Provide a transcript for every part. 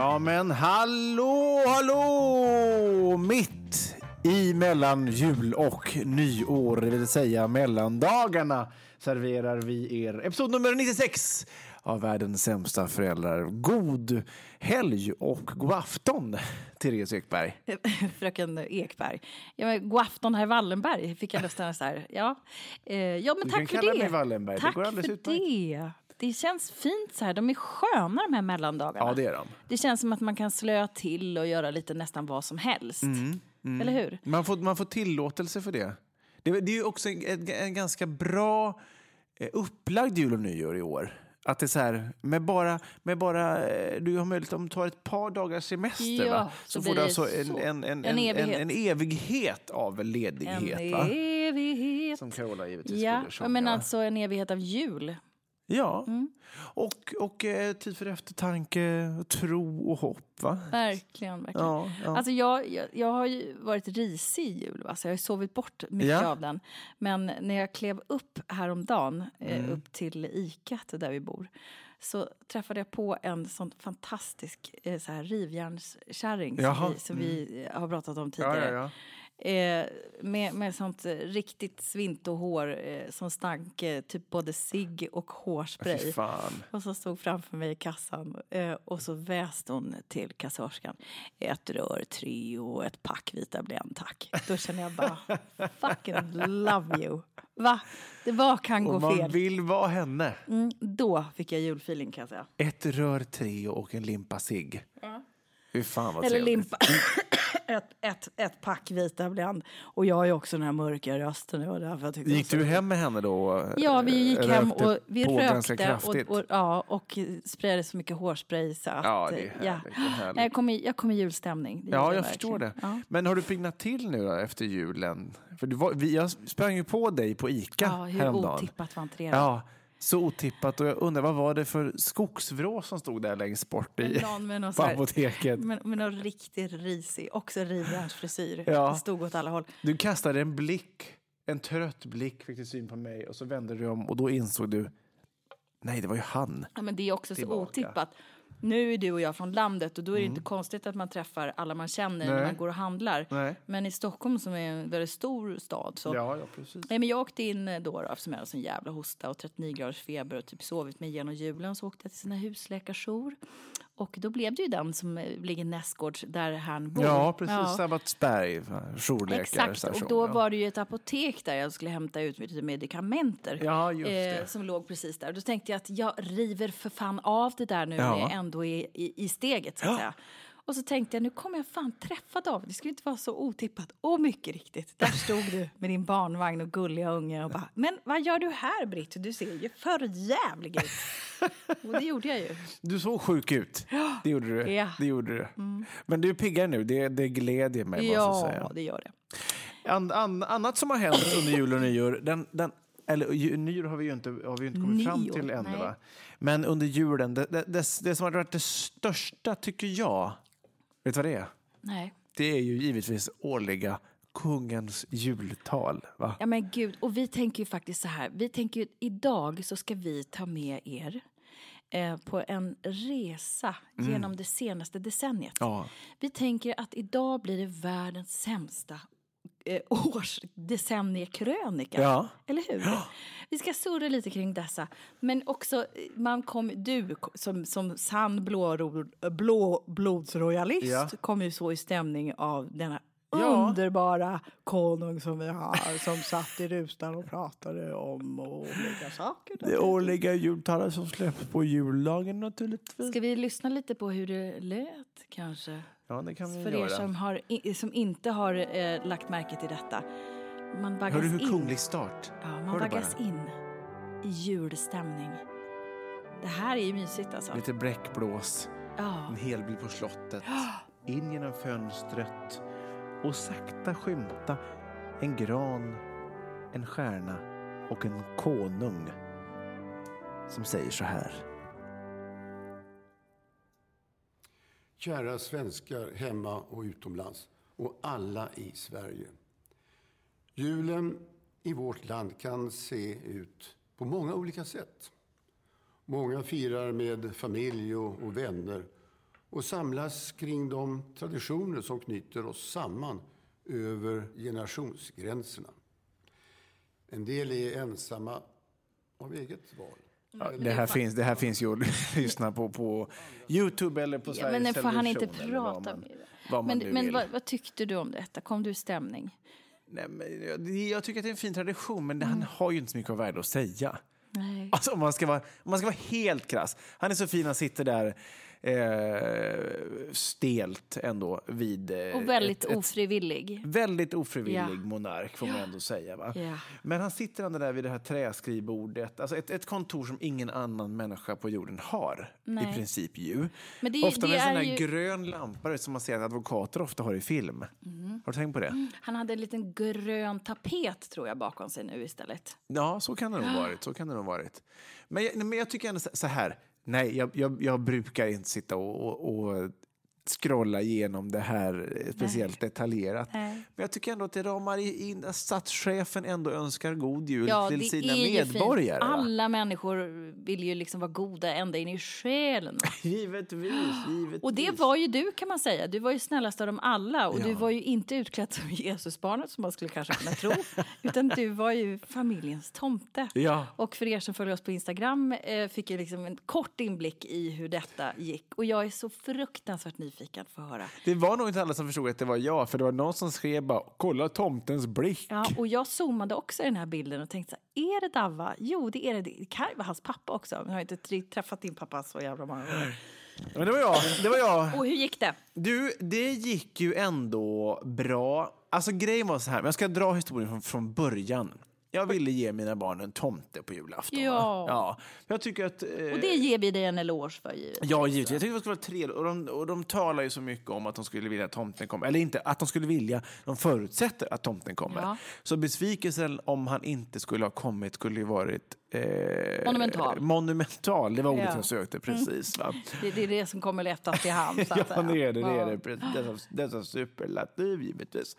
Ja men hallå, hallå! Mitt i mellan jul och nyår, det vill säga mellandagarna, serverar vi er episod nummer 96 av Världens sämsta föräldrar. God helg och god afton, Therese Ekberg. Fröken Ekberg. Ja, men, god afton, herr Wallenberg, fick jag nästan så här. Ja, eh, ja men Du tack kan för kalla det. mig Wallenberg, det Tack går alldeles för utmärkt. det. Det känns fint så här. De är sköna de här mellandagarna. Ja, det är de. Det känns som att man kan slöa till och göra lite nästan vad som helst. Mm, Eller hur? Man får, man får tillåtelse för det. Det, det är ju också en, en, en ganska bra eh, upplagd jul och nyår i år. Att det är så här, med bara, med bara eh, du har möjlighet om du tar ett par dagars semester Ja, va? så får du alltså en, en, en, En en, en, evighet. en evighet av En ledighet. va? evighet. Som Carola givetvis Ja, skulle sjunga. men alltså en evighet av jul. Ja, Mm. och, och eh, tid för eftertanke, tro och hopp. Va? Verkligen, verkligen. Ja, ja. Alltså jag, jag, jag har ju varit risig i jul, va? så jag har sovit bort mycket Ja. av den. Men när jag klev upp häromdagen, eh, Mm. upp till Icat där vi bor, så träffade jag på en sån fantastisk eh, så här, rivjärnskärring som, vi, som vi har pratat om tidigare. Ja, ja. Eh, med, med sånt eh, riktigt svintohår eh, som stank eh, typ både cigg och hårspray. Fan. Och så stod framför mig i kassan eh, och så väste hon till kassörskan. Ett rör Treo och ett pack vita Blend, tack. Då känner jag bara, fucking love you. Va? Det vad kan Och gå man fel? vill vara henne. Mm, då fick jag julfeeling kan jag säga. Ett rör Treo och en limpa cigg. Fy fan vad Eller trevligt. limpa. ett, ett, ett pack vita Blend. Och jag har ju också den här mörka rösten. Var därför jag Gick så- du hem med henne då? Ja, vi gick Eh, hem rökte och vi rökte och, och, ja, och sprayade så mycket hårspray så att... Ja, det är härligt, det är härligt. Jag kom i, jag kom i julstämning. Ja, gjorde jag förstår det. Ja. Men har du piggnat till nu då efter julen? För du var, vi, jag sprang ju på dig på Ica Ja, hur häromdagen. otippat var inte det? Ja, så otippat. Och jag undrar, vad var det för skogsvrå som stod där längst bort i, Någon med någon på här- apoteket? Med, med någon riktigt risig, också rivjärnsfrisyr. Ja. Det stod åt alla håll. Du kastade en blick, en trött blick fick du syn på mig och så vände du om och då insåg du, nej det var ju han. Ja, men det är också Tillbaka. så otippat. Nu är du och jag från landet och då är det inte konstigt att man träffar alla man känner när Nej. man går och handlar. Nej. Men i Stockholm som är en väldigt stor stad så Ja, ja precis. Nej, men jag åkte in då, då eftersom jag hade sån jävla hosta och 39 graders feber och typ sovit mig igenom julen så åkte jag till sina husläkarjour. Och då blev det ju den som eh, ligger nästgårds där han bor. Ja, precis. Ja. Sabbatsberg, jourläkare. Exakt, station, och då ja. var det ju ett apotek där jag skulle hämta ut lite medikamenter. eh, Ja, det. som låg precis där. Då tänkte jag att jag river för fan av det där nu Ja. när jag ändå är i, i steget så att säga. Och så tänkte jag, nu kommer jag fan träffa David. Det skulle inte vara så otippat. Och mycket riktigt, där stod du med din barnvagn och gulliga unge och bara, men vad gör du här Britt? Du ser ju för jävlig ut. och det gjorde jag ju. Du såg sjuk ut. Det gjorde du. Ja. Mm. Det gjorde du. Men du är piggare nu. Det, det glädjer mig. Ja, säga. det gör det. An, an, annat som har hänt under jul och nyår, den, den, eller nyår har vi ju inte, har vi inte kommit fram Nyår, till ännu. nej. Va? Men under julen, det, det, det, det som har varit det största tycker jag, vet du vad det är? Nej. Det är ju givetvis årliga kungens jultal. Va? Ja men gud, och vi tänker ju faktiskt så här. Vi tänker ju idag så ska vi ta med er eh, på en resa genom det senaste decenniet. Ja. Vi tänker att idag blir det världens sämsta års decenniekrönika. Ja. Eller hur? Vi ska surra lite kring dessa. Men också, eh, man kom, du som, som sann blå, blåblodsrojalist Ja. kom ju så i stämning av denna Ja. underbara konung som vi har som satt i rutan och pratade om olika saker. Det årliga jultalet som släpps på juldagen naturligtvis. Ska vi lyssna lite på hur det lät kanske? Ja, det kan vi För göra. er som, har, som inte har eh, lagt märke till detta. Man vaggas Hör du hur in. kunglig start? Ja, Hör man vaggas bara? in i julstämning. Det här är ju mysigt alltså. Lite bräckblås, Ja. en hel bil på slottet, in genom fönstret och sakta skymta en gran, en stjärna och en konung som säger så här. Kära svenskar hemma och utomlands och alla i Sverige. Julen i vårt land kan se ut på många olika sätt. Många firar med familj och, och vänner och samlas kring de traditioner som knyter oss samman över generationsgränserna. En del är ensamma av eget val. Ja, det, här finns, det här finns ju att lyssna på på Youtube eller på Ja, Sveriges men nu får han inte prata vad man Men, men vad, vad tyckte du om detta? Kom du i stämning? Nej, men jag, jag tycker att det är en fin tradition, men Mm. han har ju inte så mycket av värde att säga. Nej. Alltså, om, man ska vara, om man ska vara helt krass. Han är så fin, han sitter där eh, stelt ändå vid... Eh, Och väldigt ett, ett, ofrivillig. Väldigt ofrivillig Ja. monark får man ändå säga. Va? Ja. Men han sitter ändå där vid det här träskrivbordet. Alltså ett, ett kontor som ingen annan människa på jorden har. Nej. I princip ju. Men det- ofta det med en sån ju- grön lampa som man ser att advokater ofta har i film. Mm. Har du tänkt på det? Han hade en liten grön tapet tror jag bakom sig nu istället. Ja, så kan det nog varit. Så kan det nog varit. Men, jag, men jag tycker ändå så här. Nej, jag, jag, jag brukar inte sitta och, och, och scrolla igenom det här eh, speciellt detaljerat. Nej. Men jag tycker ändå att det ramar in att statschefen ändå önskar god jul Ja, till sina medborgare. Alla människor vill ju liksom vara goda ända in i själen. Givetvis, givetvis. Och det var ju du kan man säga. Du var ju snällast av dem alla och du Ja. var ju inte utklädd som Jesusbarnet som man skulle kanske kunna tro. utan du var ju familjens tomte. Ja. Och för er som följer oss på Instagram eh, fick jag liksom en kort inblick i hur detta gick. Och jag är så fruktansvärt nyfiken för att höra. Det var nog inte alla som förstod att det var jag, för det var någon som skrev bara “kolla tomtens blick”. Ja, och jag zoomade också i den här bilden och tänkte så här, är det Davva? Jo, det är det. Det kan vara hans pappa också. Men jag har inte tr- träffat din pappa så jävla många gånger. Men det var jag. Det var jag. Och hur gick det? Du, det gick ju ändå bra. Alltså grejen var så här, men jag ska dra historien från, från början. Jag ville ge mina barn en tomte på julafton. Ja. Ja. Jag tycker att... Eh, Och det ger vi dig en eloge för givetvis. Ja, givetvis. Jag tyckte det skulle vara trevligt. Och de, och de talar ju så mycket om att de skulle vilja att tomten kommer. Eller inte att de skulle vilja, de förutsätter att tomten kommer. Ja. Så besvikelsen om han inte skulle ha kommit skulle ju varit... Eh, Monumental. Monumental, det var ordet Ja. jag sökte precis. Va? Det, det är det som kommer lättast i hand. Så att Ja, säga. det är det. det, är det. Precis. Dessa, superlativ, givetvis.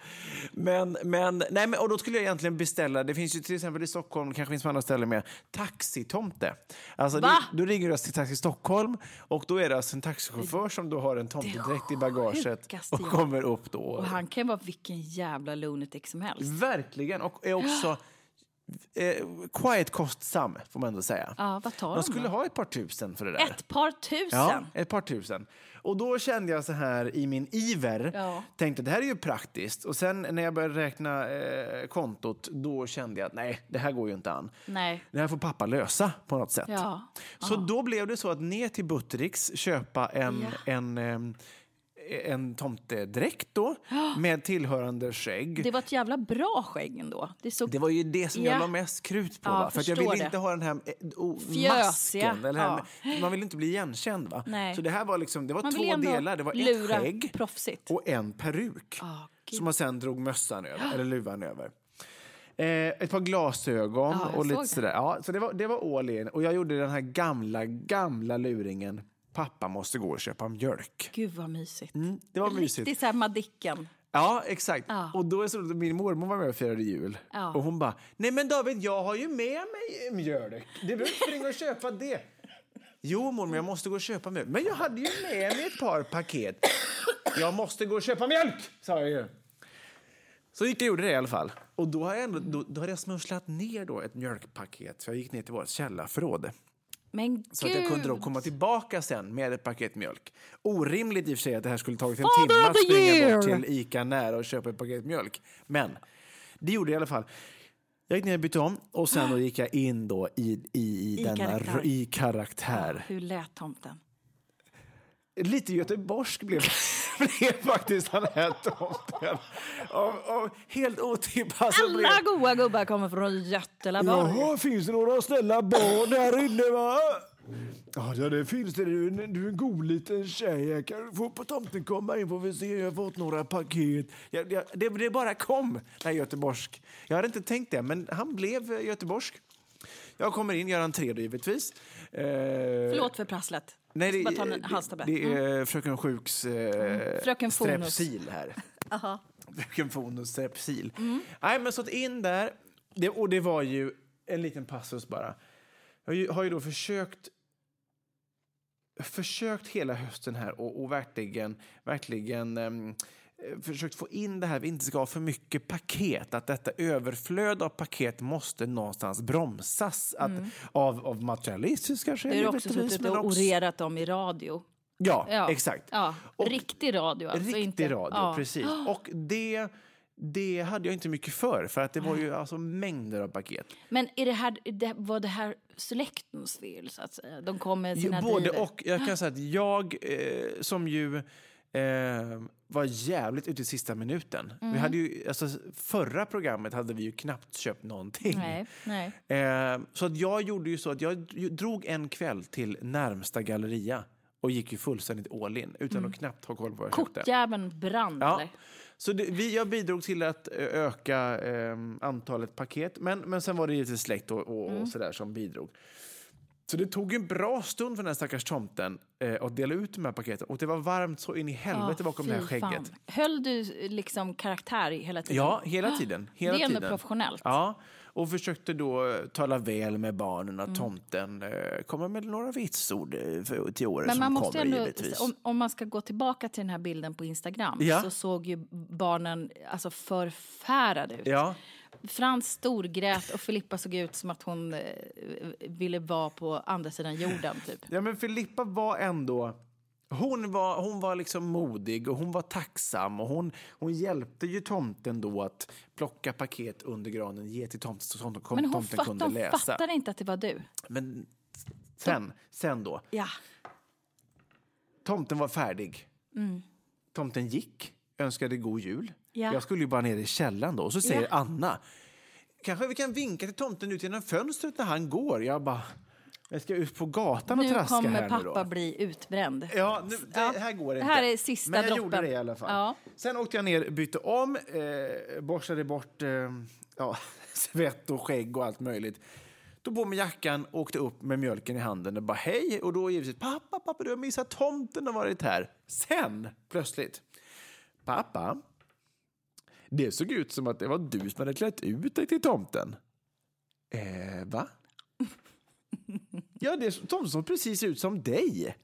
Men, men, nej, men, och då skulle jag egentligen beställa, det finns ju till exempel i Stockholm, kanske finns på andra ställen med, taxitomte. Alltså, Va? det, då ringer du till Taxi Stockholm och då är det alltså en taxichaufför som då har en tomtedräkt i bagaget och kommer upp då. Och han kan vara vilken jävla lunatic som helst. Verkligen, och är också eh, quiet kostsam, får man ändå säga. Ja, vad tar De skulle då? ha ett par tusen för det där. Ett par tusen? Ja, ett par tusen. Och då kände jag så här i min iver, Ja. tänkte det här är ju praktiskt. Och sen när jag började räkna eh, kontot, då kände jag att nej, det här går ju inte an. Nej. Det här får pappa lösa på något sätt. Ja. Så då blev det så att ner till Buttericks köpa en, Ja. en, ehm, en tomtedräkt då, med tillhörande skägg. Det var ett jävla bra skägg ändå. Det såg Det var ju det som Ja. jag la mest krut på. Ja, va? För jag ville det. inte ha den här oh, masken. Eller här ja. med, man vill inte bli igenkänd. Va? Nej. Så det här var, liksom, det var Man två delar. Det var ett skägg proffsigt. och en peruk. Gud. som man sen drog mössan över, eller luvan över. Eh, ett par glasögon Ja, och lite såg det. sådär. Ja, så det var, det var all in. Och jag gjorde den här gamla, gamla luringen. Pappa måste gå och köpa mjölk. Gud vad mysigt. Mm, det var mysigt. Riktigt så här Madicken. Ja, exakt. Ja. Och då är så min mormor var med och firade jul. Ja. Och hon bara, nej men David, jag har ju med mig mjölk. Du behöver inte springa och köpa det. Jo mormor, jag måste gå och köpa mjölk. Men jag hade ju med mig ett par paket. Jag måste gå och köpa mjölk, sa jag ju. Så gick jag gjorde det i alla fall. Och då har jag, ändå, då, då hade jag smusslat ner då ett mjölkpaket. Så jag gick ner till vårt källarförråd. Men Så att jag kunde då komma tillbaka sen med ett paket mjölk. Orimligt i och för sig att det här skulle tagit en Father timme att springa year! bort till Ica nära och köpa ett paket mjölk. Men det gjorde jag i alla fall. Jag gick ner och bytte om och sen då gick jag in då i, i, i, I denna karaktär. i karaktär. Hur lät tomten? Lite göteborgsk blev, blev faktiskt den här tomten. Och, och helt otippat blev Alla goa gubbar kommer från Götelaborg. Jaha, finns det några snälla barn här inne va? Ja, det finns det. Du, du är en god liten tjej. Jag kan få på tomten komma in får vi se. Jag har fått några paket. Jag, jag, det, det bara kom, den göteborgsk. Jag hade inte tänkt det, men han blev eh, göteborgsk. Jag kommer in, gör entré då givetvis. Eh, Förlåt för prasslet. Nej, det, det, halstablett. det är Fröken Sjuks eh, Fröken Fonus. strepsil här. Aha. Fröken Fonus strepsil. Mm. Nej, men så att in där. Det, och det var ju en liten passus bara. Jag har ju, då försökt försökt hela hösten här och, och verkligen, verkligen eh, försökt få in det här vi inte ska ha för mycket paket. Att detta överflöd av paket måste någonstans bromsas. Att, av, av materialistiska skäl. Mm. Du har också suttit och orerat dem i radio. Ja, Ja. exakt. Ja. Och- Riktig radio alltså. Riktig inte, radio, ja. precis. Och det, det hade jag inte mycket för, för att det var ju alltså mängder av paket. Men är det här, det, var det här släktens fel, så att säga? De kom med Jo, sina både drivor. och. Jag kan säga att jag, eh, som ju eh, var jävligt ute i sista minuten. Mm. Vi hade ju, alltså, förra programmet hade vi ju knappt köpt någonting. Nej, nej. Eh, så att jag gjorde ju så att jag drog en kväll till närmsta galleria och gick ju fullständigt all in utan att knappt ha koll på vad jag köpte. Kortjäveln brann, Ja. eller? Så det, vi, jag bidrog till att ö, öka eh, antalet paket, men, men sen var det givetvis släkt och, och, Mm. och sådär som bidrog. Så det tog en bra stund för den här stackars tomten eh, att dela ut de här paketen. Och det var varmt så in i helvete Ja, bakom det här skägget. fan. Höll du liksom karaktär hela tiden? Ja, hela tiden. Hela det är ändå tiden. professionellt. Ja, och försökte då eh, tala väl med barnen Mm. och tomten eh, komma med några vitsord eh, för, till året Men man som måste kommer ändå, givetvis. om, om man ska gå tillbaka till den här bilden på Instagram Ja. så såg ju barnen alltså förfärade ut. Ja, Frans storgrät och Filippa såg ut som att hon eh, ville vara på andra sidan jorden. Typ. Ja, men Filippa var ändå... Hon var, hon var liksom modig och hon var tacksam och hon, hon hjälpte ju tomten då att plocka paket under granen, ge till tomten så tom- Men hon, tomten fatt, kunde de läsa. fattade inte att det var du. Men sen, sen då, Ja. tomten var färdig. Tomten gick, önskade god jul. Ja. Jag skulle ju bara ner i källaren då och så säger Ja. Anna, kanske vi kan vinka till tomten ut genom fönstret när han går. Jag bara, jag ska ut på gatan och Nu traska kommer här nu pappa då. bli utbränd. Ja, nu, det Ja. här går Det inte. här är sista Men jag droppen. gjorde det i alla fall. Ja. Sen åkte jag ner, bytte om, eh, borstade bort eh, ja, svett och skägg och allt möjligt. Tog på mig jackan, åkte upp med mjölken i handen och bara hej. Och då givetvis, pappa, pappa, du har missat tomten har varit här. Sen, plötsligt, pappa, det såg ut som att det var du som hade klätt ut dig till tomten. Eh, va? Ja, det är tomten som precis ut som dig.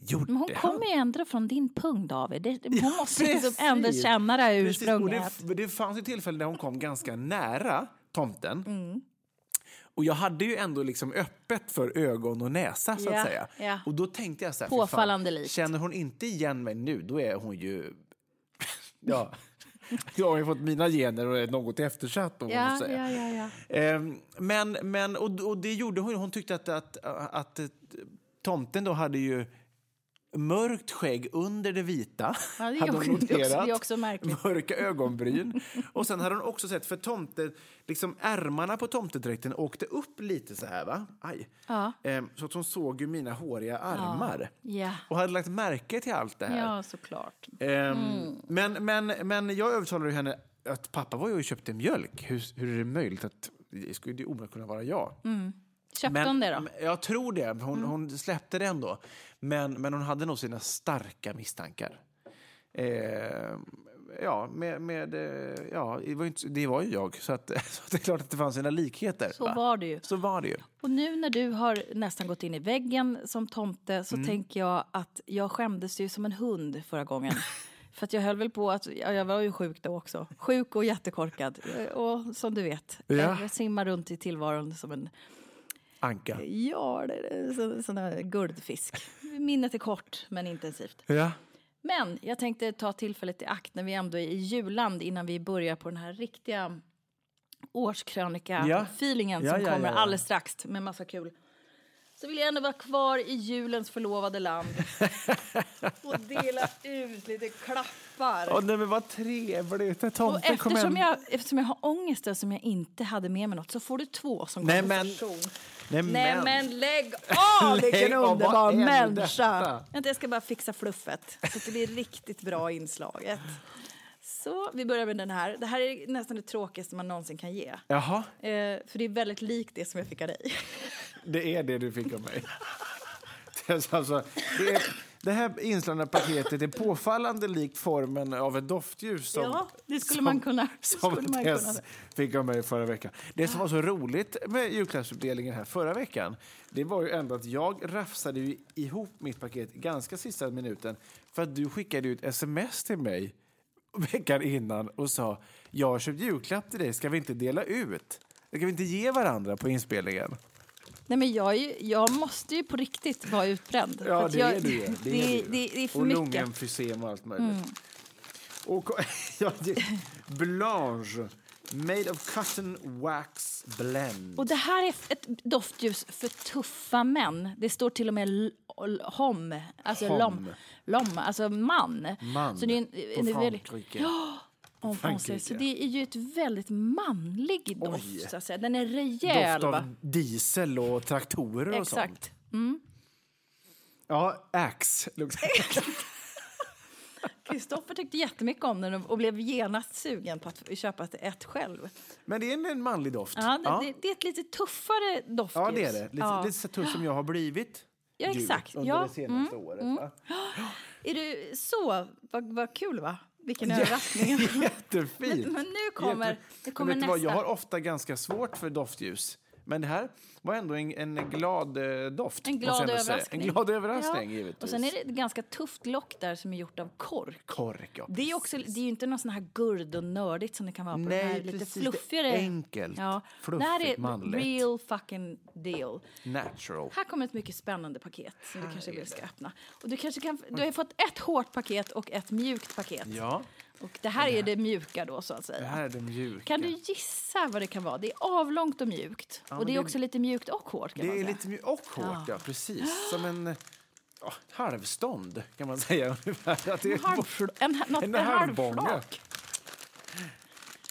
Gjorde Men hon kommer ju ändå från din punkt, David. Det, hon måste liksom ändå känna det här Precis, ursprunget. det, det fanns ju tillfällen där hon kom ganska nära tomten. Mm. Och jag hade ju ändå liksom öppet för ögon och näsa så Ja, att säga. ja. Och då tänkte jag så här, fy fan, Påfallande likt. känner hon inte igen mig nu, då är hon ju... ja. Jag har ju fått mina gener och är något eftersatt. om Ja, säga. ja, ja, ja. Ehm, men, men, och, och det gjorde hon. Hon tyckte att, att, att, eh, tomten då hade ju mörkt skägg under det vita. Ja, det hade hon noterat. också. Mörka ögonbryn. Och sen hade hon också sett, för tomten, liksom ärmarna på tomtedräkten åkte upp lite så här va? Aj. Ja. Ehm, så att hon såg ju mina håriga armar. Ja. Och hade lagt märke till allt det här. ja, såklart. Ehm, men, men, men jag övertalade henne att pappa var ju och köpte mjölk. Hur, hur är det möjligt att det skulle ju omöjligt kunna vara jag? Köpte hon det då? men Jag tror det. Hon, hon släppte det ändå. Men, men hon hade nog sina starka misstankar. Ehm, ja, med, med, eh, ja det, var ju inte, det var ju jag. Så, att, så att det är klart att det fanns sina likheter. Så va? var det ju. Så var det ju. Och nu när du har nästan gått in i väggen som tomte så Mm. tänker jag att jag skämdes ju som en hund förra gången. För att jag höll väl på att, ja, jag var ju sjuk då också. Sjuk och jättekorkad. Och som du vet, Ja. jag simmar runt i tillvaron som en, Anka. ja, det är så, sån där guldfisk. Minnet är kort men intensivt. Ja. Men jag tänkte ta tillfället i akt när vi ändå är i julland innan vi börjar på den här riktiga årskrönika-feelingen Ja, som ja, kommer ja, ja. alldeles strax med massa kul. Så vill jag ändå vara kvar i julens förlovade land och dela ut lite klappar. Åh, nej, men vad trevligt. och Tomten kom eftersom jag, eftersom jag har ångest och som jag inte hade med mig något så får du två som Nej, kompensation. Nej, Nej men lägg av! Lägg Vilken underbar människa! Vänta, jag ska bara fixa fluffet så att det blir riktigt bra inslaget. Så, vi börjar med den här. Det här är nästan det tråkigaste man någonsin kan ge. Jaha, Eh, för det är väldigt likt det som jag fick av dig. det är det du fick av mig. Det, är alltså, det, är, det här inslagna paketet är påfallande likt formen av ett doftljus som, Ja, det skulle som, man kunna- det som skulle man Tess kunna. fick av mig förra veckan. Det som var så roligt med julklappsutdelningen här förra veckan det var ju ändå att jag rafsade ju ihop mitt paket ganska sista minuten för att du skickade ut sms till mig veckan innan och sa jag har köpt julklapp till dig, ska vi inte dela ut? Ska vi inte ge varandra på inspelningen? Nej, men jag, ju, jag måste ju på riktigt vara utbränd. Ja, det jag, är ju. Det, Det är, det, det, är för och mycket. Mm. lungemfysem och allt möjligt. Och, ja, det, Blanche, made of cotton wax blend. Och det här är ett doftljus för tuffa män. Det står till och med hom, alltså Homme. lom, lom, alltså man. Man Så det är en, på en, en väldigt, Frankrike. ja, Frankrike. Frankrike. Så det är ju ett väldigt manlig doft, Oj. så att säga. Den är rejäl, Doft va? av diesel och traktorer och sånt. Exakt. Ja, Axe. Kristoffer tyckte jättemycket om den och blev genast sugen på att köpa ett- ett själv. Men det är en, en manlig doft. Ja, det, Det, det är ett lite tuffare doftljus. Ja, det är det. Lite, Ja. lite så tuff som jag har blivit. Ja, exakt. Under Ja, det senaste året. Va? Är du så? Vad, vad kul, va? Vilken överraskning. Jättefint. Men, men nu kommer, Jätte- nu kommer nästa. vad, jag har ofta ganska svårt för doftljus. Men det här var ändå en, en glad eh, doft. En glad överraskning. En glad överraskning, Ja. givetvis. Och sen är det ett ganska tufft lock där som är gjort av kork. Kork, ja. Det är också, det är ju inte någon sån här gurd och nördigt som det kan vara på Nej, den här lite precis. Det är fluffigare. enkelt, Ja. fluffigt, det här är manligt. real fucking deal. Natural. Här kommer ett mycket spännande paket som du kanske vill ska öppna. Och du, kanske kan, du har fått ett hårt paket och ett mjukt paket. Ja, Och det här är det mjuka då så att säga. det här är det mjuka. Kan du gissa vad det kan vara? Det är avlångt och mjukt. och men det är det- också lite mjukt och hårt kan Det man är säga. lite mjukt och hårt, ja. precis. Som en ja, halvstånd, kan man säga. ungefär. Att det En, är- halvfl- en, något, En en, halvflak.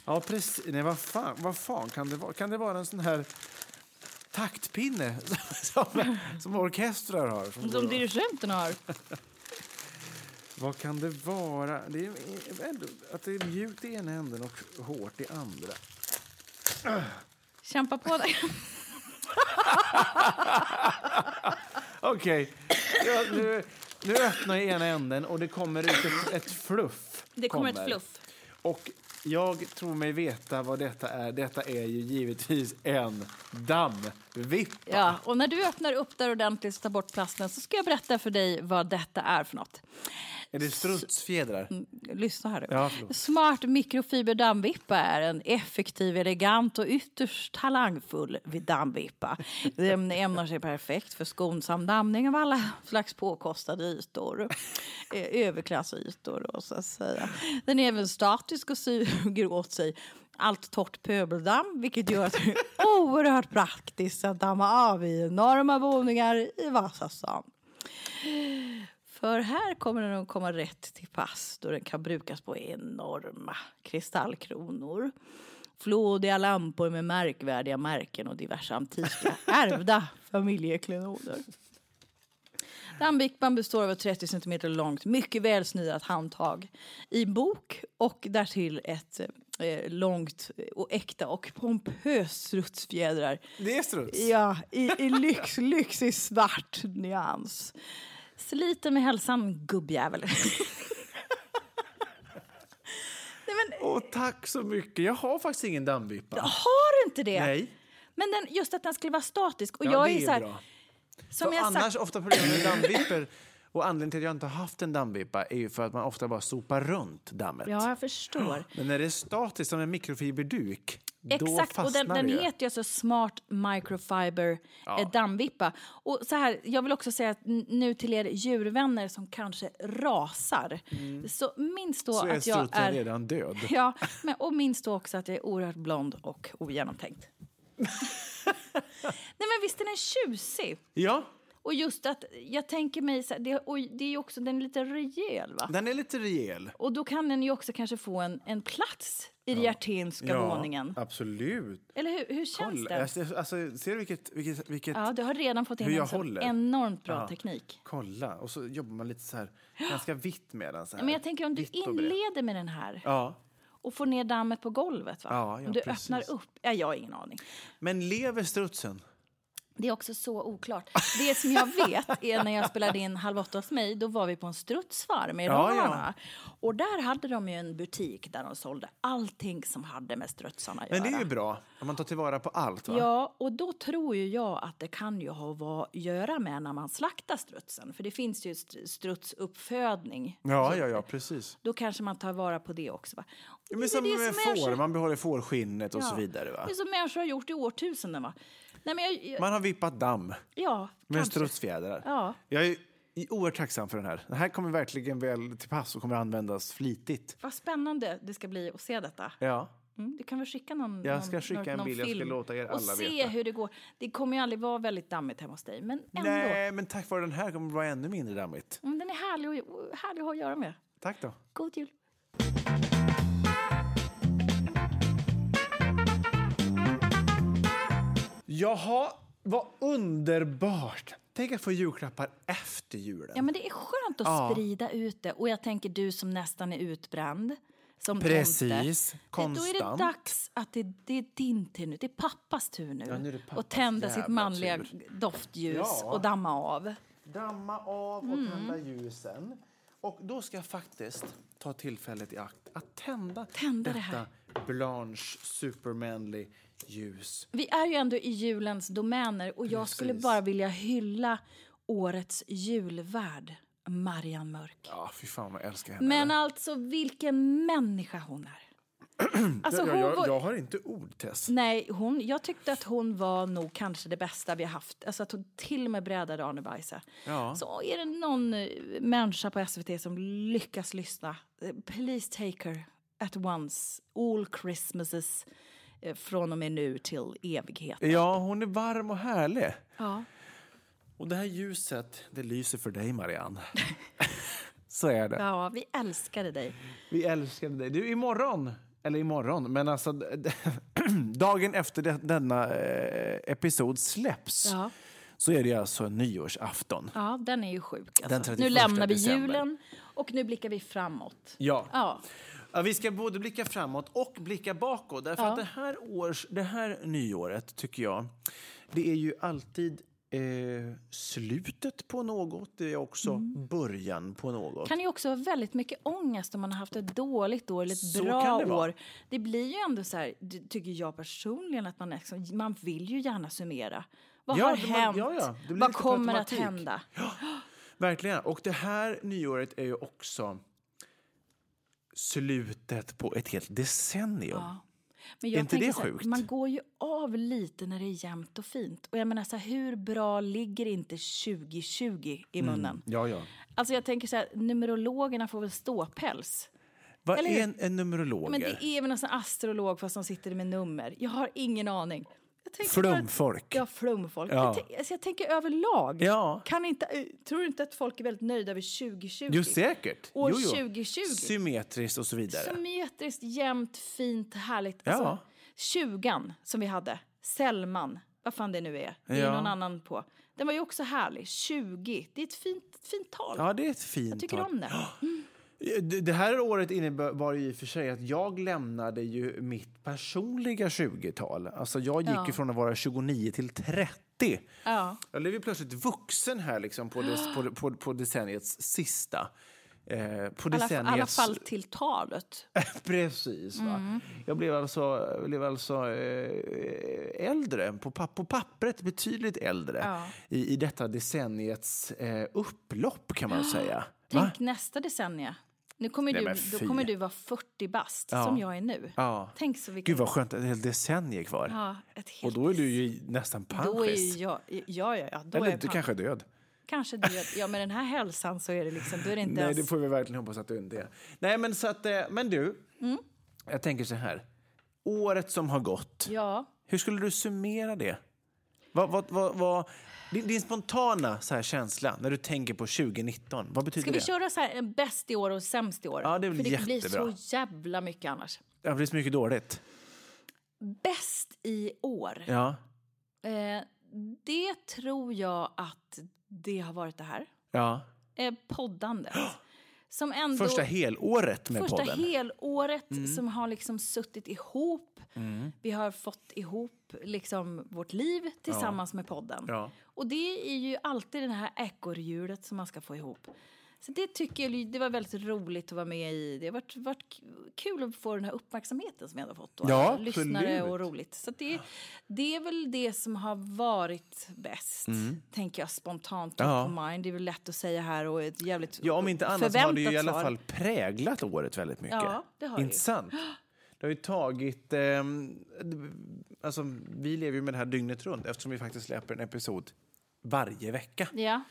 Ja, precis. Nej, vad fan, vad fan kan det vara? Kan det vara en sån här taktpinne som, som orkestrar har? Som Som av? dirigenten har. Vad kan det vara? Det är att det är mjukt i ena änden och hårt i andra. Kämpa på dig. Okej, ja, nu, nu öppnar jag ena änden och det kommer ut ett, ett fluff. Det kommer ett fluff. Och jag tror mig veta vad detta är. Detta är ju givetvis en dammvippa. Ja, och när du öppnar upp där ordentligt och tar bort plasten så ska jag berätta för dig vad detta är för något. Är det strutsfjädrar? Lyssna här nu. Ja. Smart mikrofiberdammvippa är en effektiv, elegant och ytterst talangfull dammvippa. Den ämnar sig perfekt för skonsam dammning av alla slags påkostade ytor. Eh, Överklassytor då, så att säga. Den är även statisk och suger åt sig allt torrt pöbeldamm vilket gör att det är oerhört praktiskt att damma av i enorma våningar i Vasastan. För här kommer den att komma rätt till pass då den kan brukas på enorma kristallkronor. Flådiga lampor med märkvärdiga märken och diverse antika ärvda familjeklenoder. Dammvippan består av ett 30 cm långt, mycket välsnidat handtag i bok och därtill ett eh, långt och äkta och pompöst strutsfjädrar Det är struts. Ja, i, i lyx, lyx i svart nyans. Sliten med hälsan, gubbjävel. Nej, men, Åh, tack så mycket. Jag har faktiskt ingen dammvippa. har du inte det? Nej. Men den, just att den skulle vara statisk. Och Ja, jag det är, är så här, bra. som För jag annars sagt, ofta problemet med dammvippor Och anledningen till att jag inte har haft en dammvippa är ju för att man ofta bara sopar runt dammet. Ja, jag förstår. Men när det är statiskt som en mikrofiberduk, Exakt, och den, den heter ju alltså Smart Microfiber eh, dammvippa. Och så här, jag vill också säga att nu till er djurvänner som kanske rasar, så minns då Mm. Så är att jag strutsen är... redan död. Ja, men, och minns då också att jag är oerhört blond och ogenomtänkt. Nej men visst är den tjusig? Ja, Och just att jag tänker mig, så här, det, och det är ju också, den är lite rejäl va? den är lite rejäl. Och då kan den ju också kanske få en, en plats i den Hjerténska våningen. absolut. Eller hur, hur känns Kolla, det? alltså, alltså, ser du vilket... vilket, vilket Ja, du har redan fått in en håller? enormt bra Ja. teknik. Kolla, och så jobbar man lite så här, ganska vitt med den. Så här. Men jag tänker om du inleder med den här Ja, och får ner dammet på golvet. Va? Ja, ja, om du precis. öppnar upp. Ja, jag har ingen aning. men lever strutsen? Det är också så oklart. Det som jag vet är när jag spelade in Halv åtta hos mig, då var vi på en strutsfarm i Ja, ja. Dalarna. Och där hade de ju en butik där de sålde allting som hade med strutsarna att Men det göra. är ju bra, om man tar tillvara på allt. Va? Ja, och då tror ju jag att det kan ju ha att göra med när man slaktar strutsen. För det finns ju st- strutsuppfödning. ja, ja, ja, precis. Då kanske man tar vara på det också. Va? Ja, men det som det som får, så- man behåller fårskinnet och så Ja. vidare. Va? Det är som människor har gjort i årtusenden. Va? Nej, men jag, jag, Man har vippat damm ja, med kanske. strutsfjädrar. Ja. Jag är oerhört tacksam för den här. Den här kommer verkligen väl till pass och kommer användas flitigt. Vad spännande det ska bli att se detta. Ja. Mm, du kan väl skicka någon, Jag någon, ska skicka någon, en någon bild, jag ska låta er och alla se veta. hur det går. Det kommer ju aldrig vara väldigt dammigt hemma hos dig, men ändå. Nej, men tack vare den här kommer det vara ännu mindre dammigt. Mm, den är härlig, och, härlig att ha att göra med. Tack då. God jul! Jaha, vad underbart! Tänk att få julklappar efter julen. Ja, men det är skönt att Ja. sprida ut det. Och jag tänker du som nästan är utbränd. Som Precis, tomte. Då är det konstant. dags att det, det är din tur nu. Det är pappas tur nu. Ja, nu det pappas och tända sitt manliga tur. doftljus Ja. och damma av. Damma av och Mm. tända ljusen. Och då ska jag faktiskt ta tillfället i akt att tända, Tända det detta här. Blanche Supermanly ljus. Vi är ju ändå i julens domäner och jag skulle Precis. bara vilja hylla årets julvärd, Marianne Mörk. Ja, fy fan vad jag älskar henne. Men alltså vilken människa hon är. Alltså, jag, jag, var- jag har inte ord, Tess. Nej, hon, jag tyckte att hon var nog kanske det bästa vi har haft. Alltså att hon till och med brädade Arne Weise. Ja. Så är det någon eh, människa på SVT som lyckas lyssna, eh, please take her at once, all Christmases från och med nu till evigheten. Ja, hon är varm och härlig. Ja. Och det här ljuset, det lyser för dig, Marianne. Så är det. ja, vi älskade dig. Vi älskade dig. Du, imorgon, eller imorgon, men alltså dagen efter denna eh, episod släpps Ja. så är det alltså nyårsafton. Ja, den är ju sjuk. Alltså. 31 Nu lämnar vi december. julen och nu blickar vi framåt. Ja. Ja. Ja, vi ska både blicka framåt och blicka bakåt. Därför Ja. att det här, års, det här nyåret, tycker jag, det är ju alltid eh, slutet på något. Det är också Mm. början på något. kan ju också vara väldigt mycket ångest om man har haft ett dåligt år eller ett Så bra det vara. år. Det blir ju ändå så här, tycker jag personligen, att man, liksom, man vill ju gärna summera. Vad Ja, har det- man- hänt? ja, ja, Vad kommer att hända? Verkligen. Och det här nyåret är ju också slutet på ett helt decennium. Ja. Men Är jag inte tänker det så här, sjukt? Man går ju av lite när det är jämnt och fint. Och jag menar så här, hur bra ligger inte 2020 i Mm. munnen? Ja, ja. Alltså jag tänker så här, numerologerna får väl ståpäls. Vad Eller är en, en numerologer? Men det är väl en astrolog fast som sitter med nummer. Jag har ingen aning. Flumfolk. Ja, flumfolk. Ja. Jag, alltså jag tänker överlag. Ja. Kan inte, eh, tror du inte att folk är väldigt nöjda över 2020? Jo, säkert. År jo, jo. 2020. Symmetriskt och så vidare. Symmetriskt, jämnt, fint, härligt. Ja. Alltså, 20 som vi hade, Sellman, vad fan det nu är. Det är Ja. någon annan på. Den var ju också härlig. 20, det är ett fint, fint tal. Ja, det är ett fint Jag tycker tal. om det. Det det här året innebar ju i och för sig att jag lämnade ju mitt personliga 20-tal. Alltså jag gick Ja. från att vara 29 till 30. Ja. Jag blev ju plötsligt vuxen här liksom på, des, på, på, på decenniets sista Eh, på alla, i alla decenniets... fall till talet. Precis. Va? Mm. Jag blev alltså, blev alltså eh, äldre, på, papp på pappret betydligt äldre Ja. i, i detta decenniets eh, upplopp kan man säga. Va? Tänk nästa decennie. Nu kommer Nej, du, då kommer du vara 40 bast, Ja. som jag är nu. Ja. Tänk så vilken... Gud vad skönt, ett helt decennium kvar. Ja, ett Och helt... då är du ju nästan är panschis. Ja, ja, ja. Då är Eller jag du kanske är död. Kanske död. Ja, med den här hälsan så är det liksom... Då är det inte Nej, ens... det får vi verkligen hoppas att du inte är. Nej, men så att, eh, men du, Mm. jag tänker så här. Året som har gått, Ja. hur skulle du summera det? Vad, vad, vad, vad, din, din spontana så här känsla när du tänker på 2019, vad betyder Ska vi det? köra så här en bäst i år och sämst i år? Ja, det väl För det blir jättebra. så jävla mycket annars. Ja, det blir så mycket dåligt. Bäst i år? Ja, Eh, det tror jag att det har varit det här. ja. Eh, poddandet. Som ändå... Första helåret med första podden. Mm. helåret som har liksom suttit ihop. Vi har fått ihop liksom vårt liv tillsammans med podden. Ja. Och det är ju alltid det här ekorrhjulet som man ska få ihop. Så det tycker jag det var väldigt roligt att vara med i. Det har varit, varit kul att få den här uppmärksamheten som jag har fått. Och Ja, lyssnare och roligt. Så det, det är väl det som har varit bäst, tänker jag spontant Mm. Ja. på mind. Det är väl lätt att säga här och ett jävligt Ja, om inte annat så har det ju i alla fall präglat året väldigt mycket. Ja, det har det. Intressant. Det har ju tagit... ehm, alltså, vi lever ju med det här dygnet runt eftersom vi faktiskt släpper en episod varje vecka. Ja.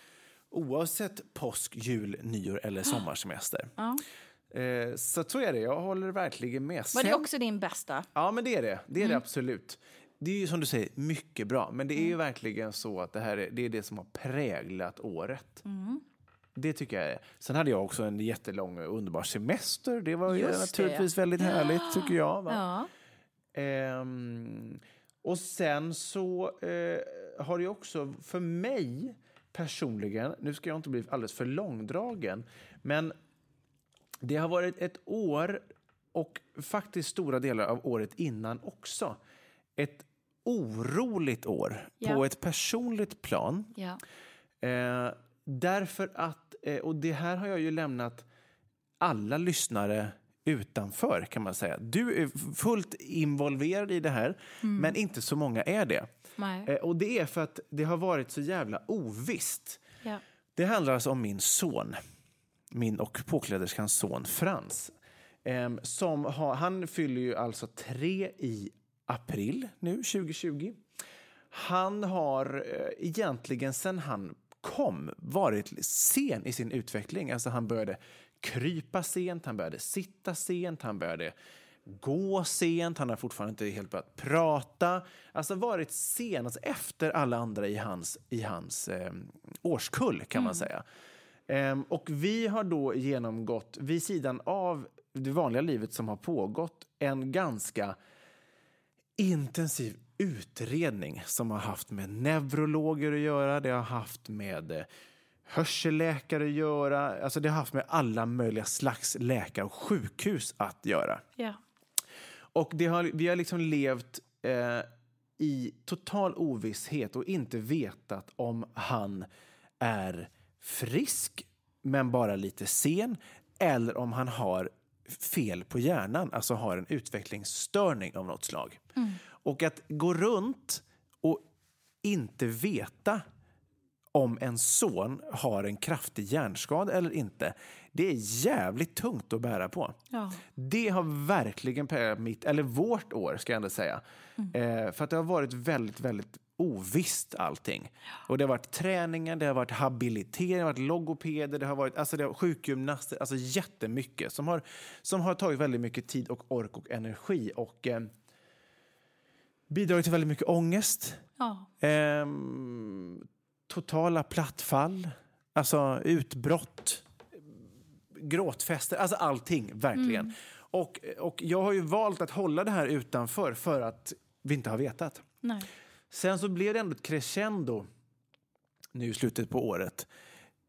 Oavsett påsk, jul, nyår eller sommarsemester. ja. Eh, så så är det. Jag håller verkligen med. Var det också din bästa? Ja, men det är det. Det är Mm. det absolut. Det är ju som du säger mycket bra, men det är Mm. ju verkligen så att det här är det, är det som har präglat året. Mm. Det tycker jag är. Sen hade jag också en jättelång underbar semester. Det var ju Just det. naturligtvis väldigt härligt tycker jag. Ja. Ehm, och sen så eh, har det också för mig personligen, nu ska jag inte bli alldeles för långdragen, men det har varit ett år och faktiskt stora delar av året innan också. Ett oroligt år Ja. på ett personligt plan. ja. Eh, därför att, eh, och det här har jag ju lämnat alla lyssnare utanför kan man säga. Du är fullt involverad i det här, men inte så många är det. Nej. Eh, och det är för att det har varit så jävla ovisst. Ja. Det handlar alltså om min son, min och påkläderskans son Frans. Ehm, som har, han fyller ju alltså tre i april nu, 2020. Han har eh, egentligen sen han kom varit sen i sin utveckling. Alltså han började krypa sent, han började sitta sent, han började gå sent, han har fortfarande inte helt börjat prata. Alltså varit sen, alltså efter alla andra i hans, i hans eh, årskull kan man säga. Ehm, och vi har då genomgått, vid sidan av det vanliga livet som har pågått, en ganska intensiv utredning som har haft med neurologer att göra, det har haft med eh, hörselläkare att göra, alltså det har haft med alla möjliga slags läkare och sjukhus att göra. Ja. Och det har, vi har liksom levt eh, i total ovisshet och inte vetat om han är frisk men bara lite sen eller om han har fel på hjärnan, alltså har en utvecklingsstörning av något slag. Och att gå runt och inte veta om en son har en kraftig hjärnskada eller inte, det är jävligt tungt att bära på. Ja. Det har verkligen präglat mitt, eller vårt år ska jag ändå säga. Eh, för att det har varit väldigt, väldigt ovisst allting. Och det har varit träningar, det har varit habilitering, det har varit logopeder, det har varit alltså det har, sjukgymnaster, alltså jättemycket som har, som har tagit väldigt mycket tid och ork och energi och eh, bidragit till väldigt mycket ångest, Ja. Ehm, totala plattfall, alltså utbrott, gråtfester, alltså allting verkligen. Och, och jag har ju valt att hålla det här utanför för att vi inte har vetat. Nej. Sen så blev det ändå ett crescendo nu i slutet på året.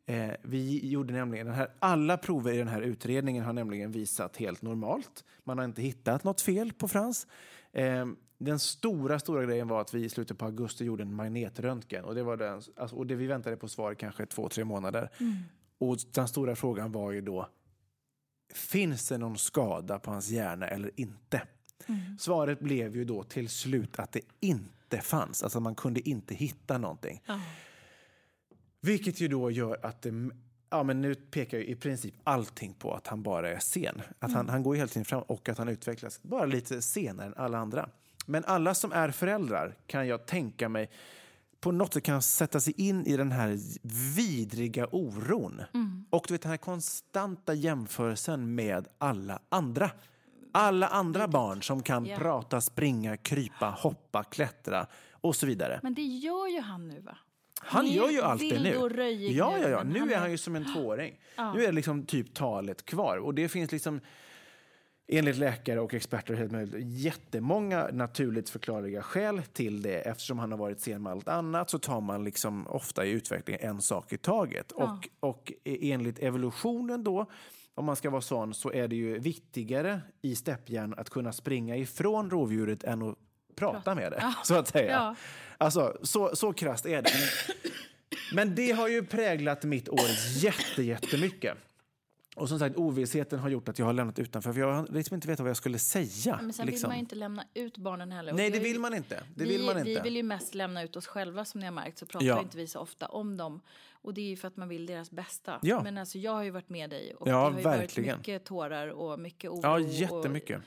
Eh, vi gjorde nämligen den här, alla prover i den här utredningen har nämligen visat helt normalt. Man har inte hittat något fel på Frans. Eh, den stora, stora grejen var att vi i slutet på augusti gjorde en magnetröntgen och det var den, alltså, och det vi väntade på svar kanske två, tre månader. Och den stora frågan var ju då, finns det någon skada på hans hjärna eller inte? Svaret blev ju då till slut att det inte fanns. Alltså man kunde inte hitta någonting. Vilket ju då gör att det, ja, men nu pekar ju i princip allting på att han bara är sen. Att han, han går ju hela tiden fram och att han utvecklas bara lite senare än alla andra. Men alla som är föräldrar kan jag tänka mig på något sätt kan sätta sig in i den här vidriga oron. Och du vet den här konstanta jämförelsen med alla andra. Alla andra barn som kan Ja. prata, springa, krypa, hoppa, klättra och så vidare. Men det gör ju han nu va? Han gör ju allt det nu. Ja, ja, ja. Nu är han ju som en tvååring. Nu är det liksom typ talet kvar. Och det finns liksom enligt läkare och experter helt möjligt, jättemånga naturligt förklarliga skäl till det. Eftersom han har varit sen med allt annat så tar man liksom ofta i utvecklingen en sak i taget. Och, och enligt evolutionen då, om man ska vara sån, så är det ju viktigare i steppjärn att kunna springa ifrån rovdjuret än att prata med det, så att säga. Ja. Alltså, så, så krasst är det. Men det har ju präglat mitt år jätte, jättemycket. Och som sagt, ovissheten har gjort att jag har lämnat utanför. För jag har liksom inte vetat vad jag skulle säga. Men sen liksom. vill man ju inte lämna ut barnen heller. Och Nej, vi det vill man inte. Det vi, vill man vi inte. vill ju mest lämna ut oss själva som ni har märkt så pratar Ja. inte vi så ofta om dem. Och det är ju för att man vill deras bästa. Ja. Men alltså jag har ju varit med dig och Ja, det har ju verkligen. varit mycket tårar och mycket oro. Ja, jättemycket. Och,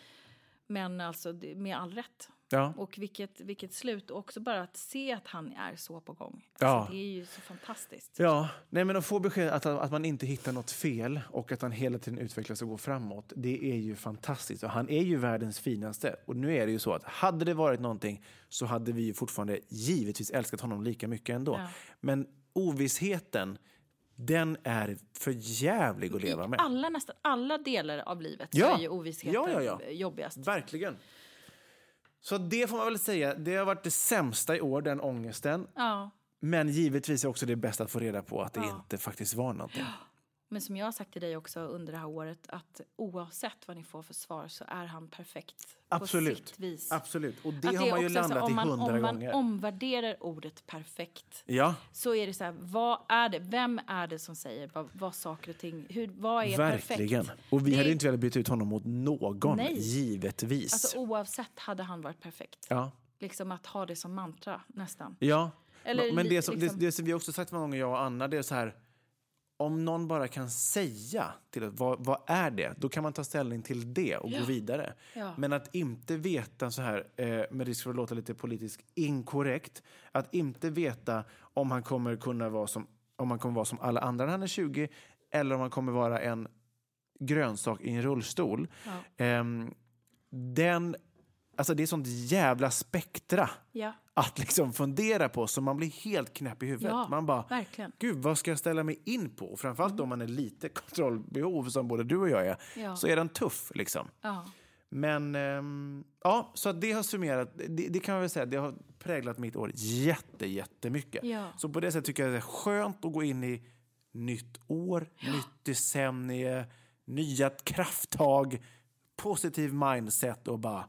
men alltså med all rätt. Ja. Och vilket, vilket slut. Och också bara att se att han är så på gång. Ja. Alltså, det är ju så fantastiskt. Ja, nej men att få besked att, att man inte hittar något fel och att han hela tiden utvecklas och går framåt, det är ju fantastiskt. Och han är ju världens finaste. Och nu är det ju så att hade det varit någonting så hade vi ju fortfarande givetvis älskat honom lika mycket ändå. Ja. Men ovissheten, den är för jävlig att leva med. alla, nästan alla delar av livet Ja. är ju ovissheten Ja, ja, ja. jobbigast. Verkligen. Så det får man väl säga, det har varit det sämsta i år, den ångesten. Ja. Men givetvis är också det bästa att få reda på att det inte faktiskt var någonting. Men som jag har sagt till dig också under det här året att oavsett vad ni får för svar så är han perfekt. På Absolut. sitt vis. Absolut. Och det Att har man ju landat i hundra om man gånger. omvärderar ordet perfekt Ja, så är det så här, vad är det, vem är det som säger vad, vad saker och ting, hur, vad är verkligen. perfekt? Och vi Det- hade inte velat byta ut honom mot någon, Nej. givetvis. Alltså oavsett hade han varit perfekt. ja. Liksom att ha det som mantra nästan. ja. Eller Men det som, liksom- det, det som vi också sagt många gånger, jag och Anna, det är så här. Om någon bara kan säga till vad, vad är det? Då kan man ta ställning till det och gå vidare. Ja. Men att inte veta så här, eh, med risk för att låta lite politiskt inkorrekt, att inte veta om han kommer kunna vara som, om han kommer vara som alla andra när han är 20 eller om han kommer vara en grönsak i en rullstol. Ehm, den, alltså det är sånt jävla spektra Ja, att liksom fundera på så man blir helt knäpp i huvudet. Ja, man bara, verkligen. gud vad ska jag ställa mig in på? Och Framförallt om man är lite kontrollbehov som både du och jag är, Ja. så är den tuff liksom. ja. Men ehm, ja, så det har summerat, det, det kan man väl säga, det har präglat mitt år jätte, jättemycket. Ja. Så på det sättet tycker jag det är skönt att gå in i nytt år, nytt decennie, nya krafttag, positiv mindset och bara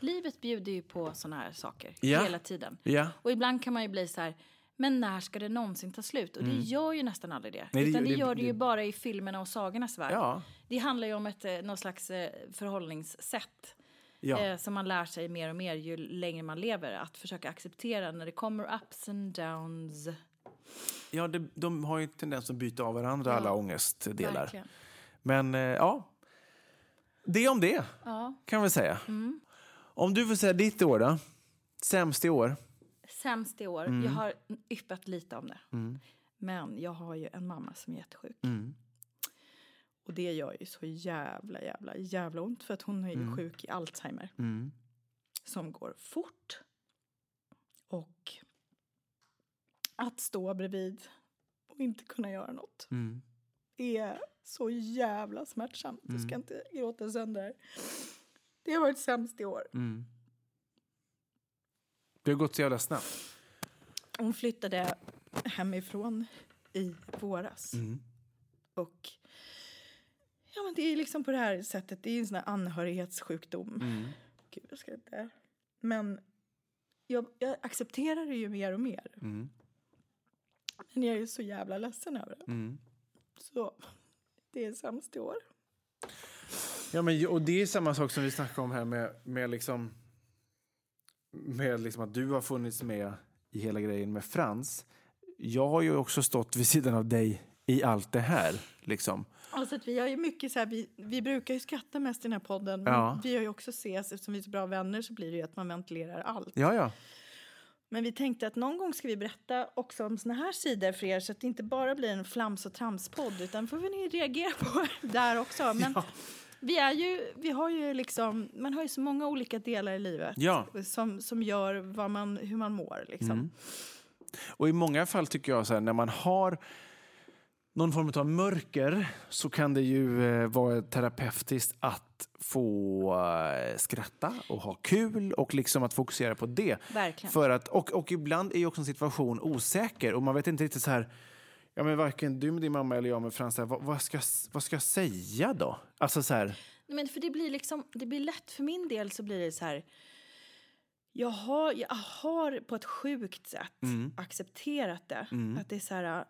Livet bjuder ju på såna här saker Ja. hela tiden. Ja. Och ibland kan man ju bli så här, men när ska det någonsin ta slut? Och det gör ju nästan aldrig det. Mm. Nej, det Utan det, gör- det- gör det ju det- bara i filmerna och sagornas värld. Ja. Det handlar ju om ett, eh, någon slags eh, förhållningssätt. Ja. Eh, som man lär sig mer och mer ju längre man lever. Att försöka acceptera när det kommer ups and downs. Ja, det, de har ju en tendens att byta av varandra, alla ångestdelar. Verkligen. Men eh, ja, det om det Ja. kan vi säga. Mm. Om du får säga ditt år då? Sämst i år? Sämst i år. Mm. Jag har yppat lite om det. Men jag har ju en mamma som är jättesjuk. Mm. Och det gör ju så jävla, jävla, jävla ont. För att hon är ju Mm. sjuk i Alzheimer. Som går fort. Och att stå bredvid och inte kunna göra något. Mm. är så jävla smärtsamt. Du ska inte gråta sönder. Det har varit sämst i år. Det har gått så jävla snabbt. Hon flyttade hemifrån i våras. Och ja, men det är liksom på det här sättet. Det är en sån här anhörighetssjukdom. Gud, jag ska inte... Men jag, jag accepterar det ju mer och mer. Men jag är ju så jävla ledsen över det. Så det är sämst i år. Ja, men, och det är samma sak som vi snackade om här med, med, liksom, med liksom att du har funnits med i hela grejen med Frans. Jag har ju också stått vid sidan av dig i allt det här. Liksom. Alltså att vi har ju mycket så här, vi, vi brukar ju skratta mest i den här podden. Men Ja. vi har ju också ses, eftersom vi är så bra vänner så blir det ju att man ventilerar allt. Ja, ja. Men vi tänkte att någon gång ska vi berätta också om såna här sidor för er så att det inte bara blir en flams och tramspodd utan får vi ni reagera på där också. Men vi är ju, vi har ju liksom, man har ju så många olika delar i livet Ja. som, som gör vad man, hur man mår liksom. Och i många fall tycker jag så här, när man har någon form av mörker så kan det ju eh, vara terapeutiskt att få eh, skratta och ha kul och liksom att fokusera på det. Verkligen. För att, och, och ibland är ju också en situation osäker och man vet inte riktigt så här, ja men varken du med din mamma eller jag med Frans, vad, vad, ska, vad ska jag säga då? Alltså så här, Men för det blir liksom, det blir lätt för min del så blir det så här. Jag har, jag har på ett sjukt sätt accepterat det. Att det är så här,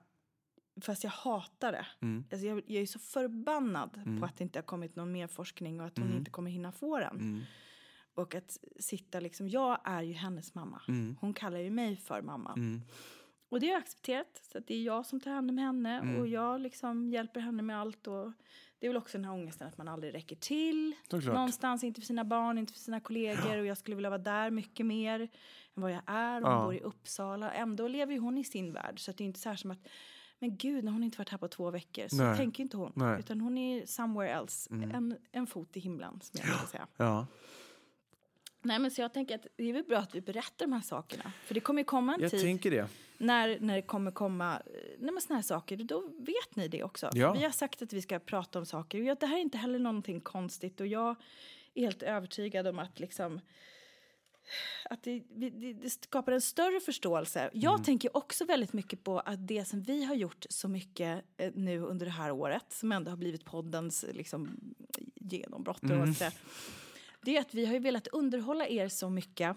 fast jag hatar det. Alltså jag, jag är så förbannad på att det inte har kommit någon mer forskning och att hon inte kommer hinna få den. Och att sitta liksom, jag är ju hennes mamma. Hon kallar ju mig för mamma. Och det jag accepterat. Så att det är jag som tar hand om henne och jag liksom hjälper henne med allt. Och det är väl också den här ångesten att man aldrig räcker till. Såklart. Någonstans, inte för sina barn, inte för sina kollegor. Och jag skulle vilja vara där mycket mer än vad jag är. Hon Ja. bor i Uppsala. Ändå lever ju hon i sin värld. Så att det är inte så här som att men gud, när hon inte varit här på två veckor. Så Nej. tänker inte hon. Nej. Utan hon är somewhere else. En, en fot i himlen, som jag brukar säga. ja. Nej, men så jag tänker att det är väl bra att vi berättar de här sakerna. För det kommer ju komma en Jag tid när, när det kommer komma eh, nej, men såna här saker, då vet ni det också. Ja. Vi har sagt att vi ska prata om saker. Och jag, det här är inte heller någonting konstigt. Och jag är helt övertygad om att liksom att det, det, det skapar en större förståelse. Jag Mm. tänker också väldigt mycket på att det som vi har gjort så mycket eh, nu under det här året, som ändå har blivit poddens liksom, genombrott, Mm. mm. Det är att vi har ju velat underhålla er så mycket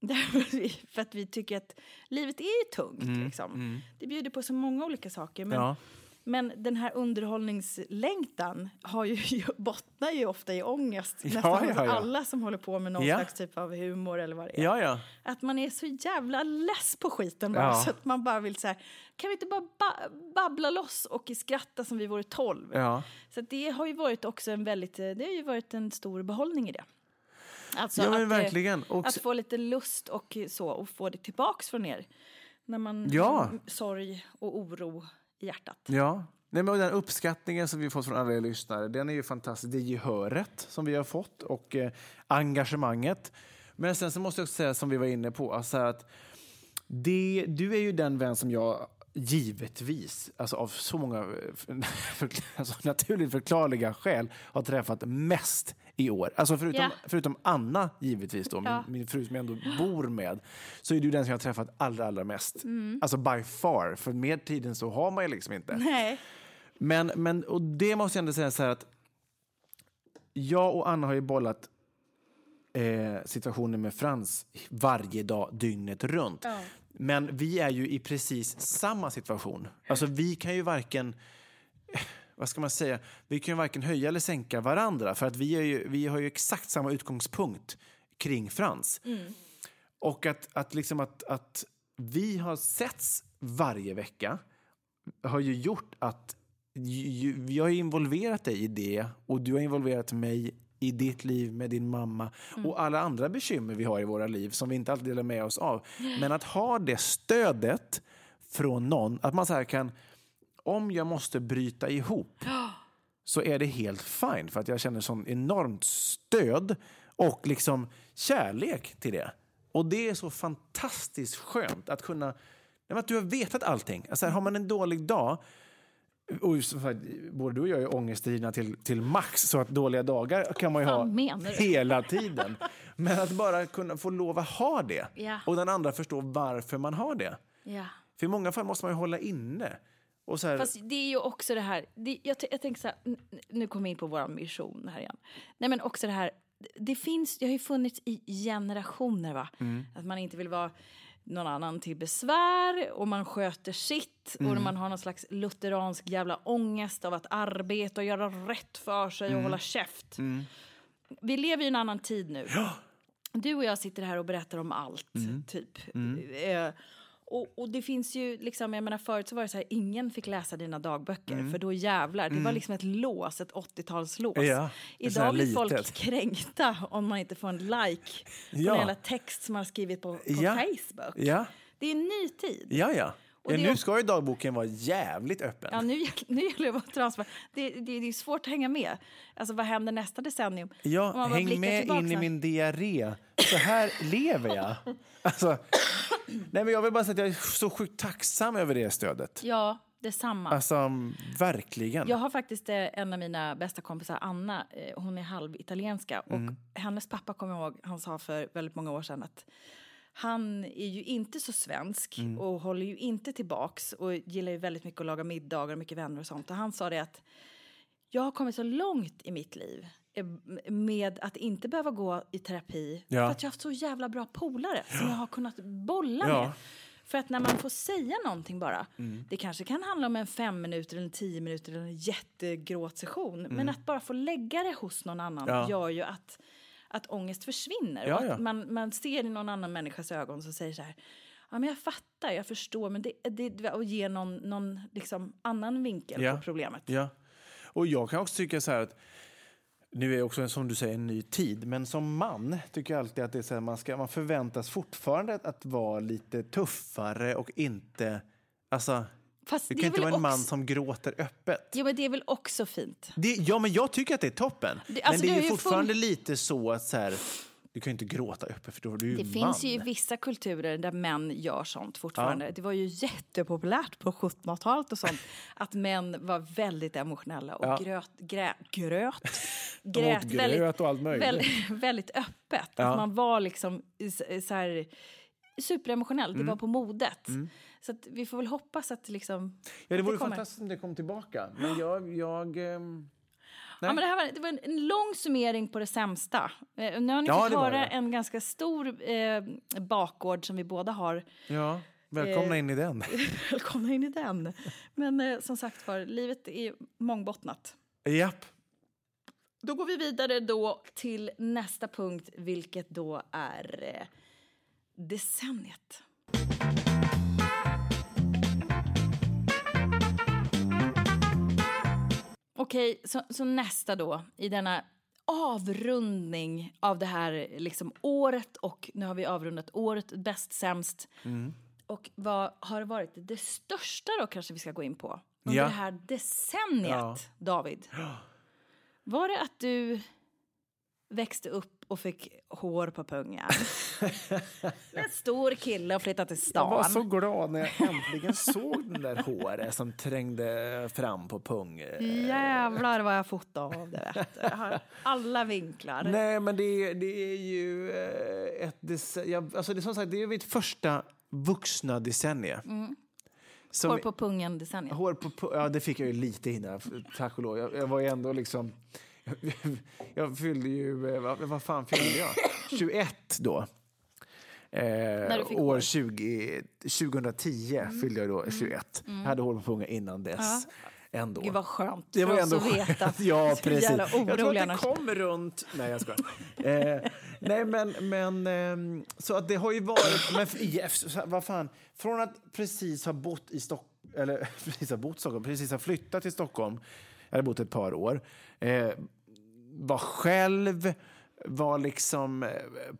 för att vi tycker att livet är ju tungt. liksom. Det bjuder på så många olika saker. Men, Mm. Ja. men den här underhållningslängtan har ju, bottnar ju ofta i ångest. Ja, Nästan ja, ja. alla som håller på med någon slags typ av humor eller vad det är. Att man är så jävla less på skiten bara. Så att man bara vill så här, kan vi inte bara ba- babbla loss och skratta som vi vore tolv? Så det har ju varit också en väldigt, eh, det har ju varit en stor behållning i det. Alltså Ja, men att, eh, verkligen. Och att få lite lust och så och få det tillbaks från er. När man Ja. sorg och oro i hjärtat. Ja. Nej, men den uppskattningen som vi fått från alla er lyssnare, den är ju fantastisk. Det gehöret som vi har fått och eh, engagemanget. Men sen så måste jag också säga, som vi var inne på, alltså att det, du är ju den vän som jag givetvis, alltså av så många eh, för, alltså naturligt förklarliga skäl, har träffat mest i år. Alltså förutom, Ja. förutom Anna, givetvis, då, Ja. min, min fru som jag ändå bor med, så är du den som jag har träffat allra, allra mest. Alltså by far, för mer tid än så har man ju liksom inte. Nej. Men, men och det måste jag ändå säga så här att jag och Anna har ju bollat situationen med Frans varje dag, dygnet runt. Men vi är ju i precis samma situation. Alltså vi kan ju varken vad ska man säga, vi kan ju varken höja eller sänka varandra för att vi, är ju, vi har ju exakt samma utgångspunkt kring Frans. Och att, att, liksom att, att vi har setts varje vecka har ju gjort att jag har involverat dig i det och du har involverat mig i ditt liv med din mamma och alla andra bekymmer vi har i våra liv som vi inte alltid delar med oss av. Men att ha det stödet från någon, att man så här kan, om jag måste bryta ihop så är det helt fine för att jag känner sån enormt stöd och liksom kärlek till det. Och det är så fantastiskt skönt att kunna, att du har vetat allting. Alltså här, har man en dålig dag, och sagt, både du och jag är ångestdrivna till, till max, så att dåliga dagar kan man ju ha hela tiden. Men att bara kunna få lov att ha det Ja. och den andra förstår varför man har det. Ja. För i många fall måste man ju hålla inne. Och så här, Fast det är ju också det här, det, jag, jag tänker så här, nu kommer jag in på vår mission här igen. Nej men också det här, det finns, det har ju funnits i generationer va? Att man inte vill vara någon annan till besvär och man sköter sitt och man har någon slags lutheransk jävla ångest av att arbeta och göra rätt för sig och hålla käft. Vi lever i en annan tid nu. Du och jag sitter här och berättar om allt, typ. Eh, och, och det finns ju, liksom, jag menar förut så var det så här, ingen fick läsa dina dagböcker för då jävlar, det var liksom ett lås, ett 80-talslås. Ja, Idag blir folk kränkta om man inte får en like på Ja. en jävla text som man har skrivit på, på Ja. Facebook. ja, Det är en ny tid. ja, ja. Och ja nu ska ju dagboken vara jävligt öppen. Ja, nu, nu gäller det att vara transparent. Det, det, det är svårt att hänga med. Alltså vad händer nästa decennium? Ja, häng med in i min diarré. Så här lever jag. Alltså, nej, men jag vill bara säga att jag är så sjukt tacksam över det stödet. Ja, detsamma. Alltså, verkligen. Jag har faktiskt eh, en av mina bästa kompisar, Anna, eh, hon är halvitalienska. Och Mm. hennes pappa, kommer jag ihåg, han sa för väldigt många år sedan att han är ju inte så svensk Mm. och håller ju inte tillbaks och gillar ju väldigt mycket att laga middagar och mycket vänner och sånt. Och han sa det att jag har kommit så långt i mitt liv med att inte behöva gå i terapi Ja. för att jag har haft så jävla bra polare som jag har kunnat bolla Ja. med. För att när man får säga någonting bara, Mm. det kanske kan handla om en fem minuter eller tio minuter eller en jättegråtsession, men att bara få lägga det hos någon annan Mm. Ja. gör ju att, att ångest försvinner. Ja, ja. man, man ser i någon annan människas ögon som säger så här, ja men jag fattar, jag förstår, men det, det, och ger någon, någon liksom annan vinkel på problemet. Ja. Och jag kan också tycka så här att nu är också som du säger en ny tid, men som man tycker jag alltid att det är så här, man, ska, man förväntas fortfarande att, vara lite tuffare och inte... Alltså, Fast det kan inte vara en man också- som gråter öppet. Ja men det är väl också fint. Det, ja, men jag tycker att det är toppen. Det- alltså, men det är är fortfarande full- lite så att så här, du kan ju inte gråta öppet för då är du ju Det man. finns ju vissa kulturer där män gör sånt fortfarande. Det var ju jättepopulärt på 1700-talet och sånt att män var väldigt emotionella och Ja. gröt, grä, gröt, grät gröt väldigt, och allt möjligt. väldigt, väldigt öppet. Ja. Att man var liksom så här, superemotionell, Mm. det var på modet. Så att vi får väl hoppas att liksom... Ja, det vore fantastiskt om det kom tillbaka. Men jag... jag Ja, men det, här var, det var en, en lång summering på det sämsta. Eh, nu har ni Ja, fått höra en ganska stor eh, bakgård som vi båda har. ja, välkomna Eh, in i den. Välkomna in i den. Men eh, som sagt var, livet är mångbottnat. Japp. Då går vi vidare då till nästa punkt, vilket då är eh, decenniet. Okej, så, så nästa då i denna avrundning av det här liksom året och nu har vi avrundat året bäst sämst. Och vad har varit det största då kanske vi ska gå in på under Ja. det här decenniet, Ja. David? Var det att du växte upp och fick hår på pungen? en stor kille och flyttade till Jag var stan. så glad när jag äntligen såg den där håret som trängde fram på pung. Jävlar vad jag fotar av det. Vet du. Jag har alla vinklar. Nej, men det, är- det är ju eh, ett jag, alltså det är som sagt, det är mitt första vuxna decennie. Som- Hår på pungen decenniet. Hår på pu- Ja, det fick jag ju lite innan, tack och lov. Jag, jag var ju ändå liksom... jag fyllde ju, eh, vad, vad fan fyllde jag? 21 då. Eh, år hår. 20, 2010 fyllde jag då 21. Jag hade hår på unga innan dess. Ändå. Gud vad skönt Det var för ändå att veta. skönt. Ja, precis. Jag tror att det kommer runt... Nej, jag skojar. eh, nej, men... men ehm, så att det har ju varit... Men f- i- så- vad fan? Från att precis ha bott i Stockholm... Eller precis ha bott i Stockholm, precis ha flyttat till Stockholm. Jag hade bott ett par år. Eh, var själv, var liksom eh,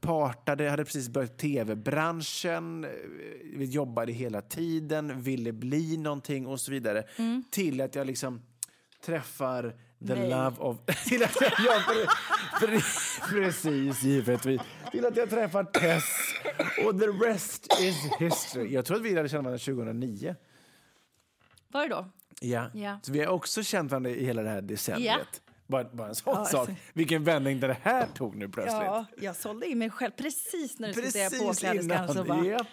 partade, hade precis börjat tv-branschen, eh, jobbade hela tiden, ville bli någonting och så vidare. Till att jag liksom träffar the Nej. love of... till att jag, ja, pre, pre, precis, givetvis. Till att jag träffar Tess och the rest is history. Jag tror att vi lärde känna varandra 2009. Var det då? Ja. Ja. Så vi har också känt varandra i hela det här decenniet. Bara, bara en sån Ja, sak. alltså. Vilken vändning det här tog nu plötsligt. Ja, jag sålde in mig själv precis när du skulle säga Precis påkläderskan. Så bara, Japp.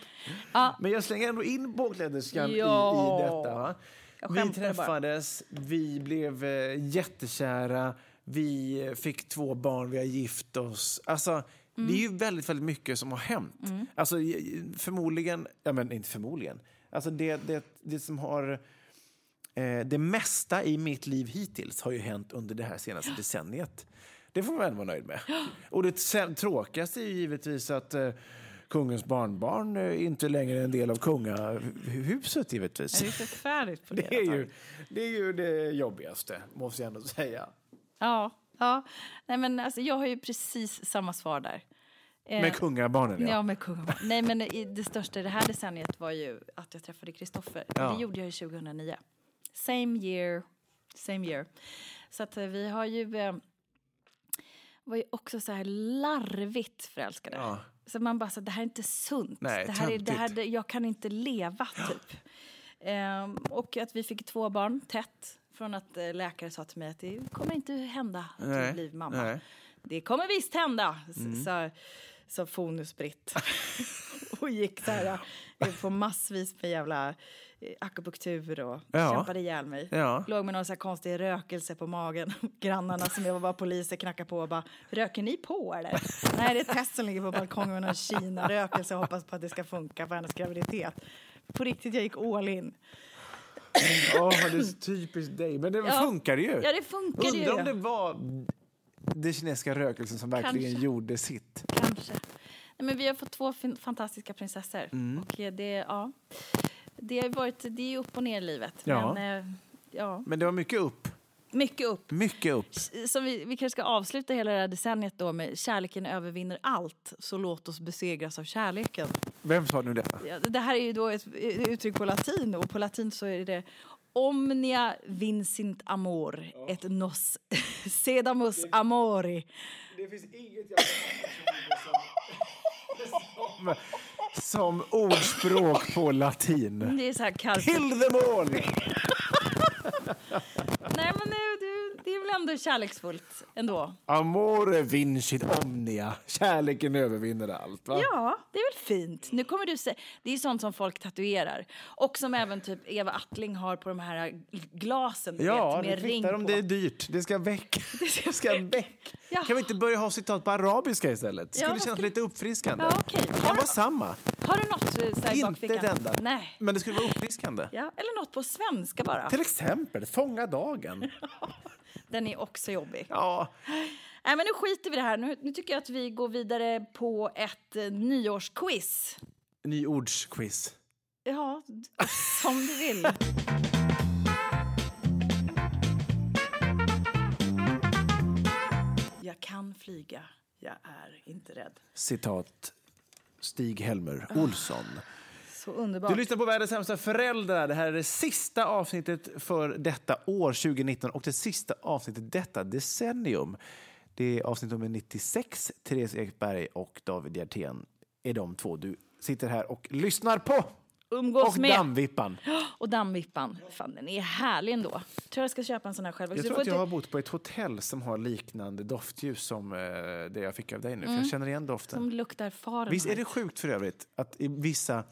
Ja. Men jag slänger ändå in påkläderskan i, Ja. i detta. Va? Jag Vi skämtade bara. träffades, vi blev eh, jättekära, vi fick två barn, vi har gift oss. Alltså, Det är ju väldigt, väldigt mycket som har hänt. Alltså, i- förmodligen, ja men inte förmodligen. Alltså det, det, det som har... Eh, det mesta i mitt liv hittills har ju hänt under det här senaste decenniet. Det får man väl vara nöjd med. Och det tråkigaste är givetvis att eh, kungens barnbarn eh, inte längre är en del av kungahuset givetvis. Det är förfärligt på det. Det är, ju, det är ju det jobbigaste, måste jag ändå säga. Ja, ja. Nej, men alltså, jag har ju precis samma svar där. Med kungabarnen, ja. Ja, med kungen. Nej, men det största i det här decenniet var ju att jag träffade Kristoffer. Ja. Det gjorde jag ju 2009. Same year, same year. Så att eh, vi har ju... Eh, var ju också så här larvigt förälskade. Ja. Så man bara så det här är inte sunt. Nej, det här är, det här, jag kan inte leva, typ. Ehm, och att vi fick två barn tätt. Från att eh, läkare sa till mig att det kommer inte hända att du blir mamma. nej. Det kommer visst hända, Mm. sa, sa Fonus-Britt. och gick så här eh, på massvis med jävla eh, akupunktur och Ja. kämpade ihjäl mig. Ja. Låg med någon så konstig rökelse på magen. Grannarna som jag var poliser knackade på och bara, röker ni på eller? Nej, det är Tess som ligger på balkongen med någon Kina-rökelse och hoppas på att det ska funka för hennes graviditet. På riktigt, jag gick all in. Åh, det är så typiskt dig. Men det Ja. funkar ju. Ja, det funkar ju. Undrar om det var den kinesiska rökelsen som verkligen Kanske. gjorde sitt. Kanske. Nej, men vi har fått två fantastiska prinsessor. Mm. Och eh, det, ja, det har varit, det är upp och ner i livet. Ja. Men, eh, ja, Men det var mycket upp. mycket upp. Mycket upp. Så vi, vi kanske ska avsluta hela det här decenniet då med kärleken övervinner allt, så låt oss besegras av kärleken. Vem sa nu det? Ja, det här är ju då ett uttryck på latin och på latin så är det Omnia vincint amor, et nos sedamus amori. Det finns inget jag som, som ordspråk på latin. Det är så här carpe Kill them all! Nej men det, det, det är väl ändå kärleksfullt ändå. Amore vincit omnia. Kärleken övervinner allt. Va? Ja, det är väl fint. Nu kommer du se, det är sånt som folk tatuerar. Och som även typ Eva Attling har på de här glasen Ja, vet, med ring kvittar om på. det är dyrt. Det ska väck. Det ska väck. Jaha. Kan vi inte börja ha citat på arabiska istället? Det Ja, skulle vad kännas ska- lite uppfriskande. Ja. Det Har kan vara samma. Har du något eh, så här, i Inte bakfickan? ett enda. Nej. Men det skulle vara uppfriskande. Ja, eller något på svenska bara. Till exempel, fånga dagen. Den är också jobbig. Ja, Nej, men nu skiter vi i det här. Nu, nu tycker jag att vi går vidare på ett eh, nyårsquiz. nyordsquiz. Ja, som du vill. Jag kan flyga, jag är inte rädd. Citat Stig-Helmer Olsson. Så underbart. Du lyssnar på Världens sämsta föräldrar. Det här är det sista avsnittet för detta år, 2019, och det sista avsnittet detta decennium. Det är avsnitt nummer 96. Therese Ekberg och David Hjertén är de två du sitter här och lyssnar på umgås Och med. dammvippan. Och dammvippan. Fan, den är härlig ändå. Tror jag ska köpa en sån här själv. Jag Så tror att jag har bott på ett hotell som har liknande doftljus som eh, det jag fick av dig nu. För jag känner igen doften. Mm. Som luktar faren. Visst är det sjukt för övrigt att vissa,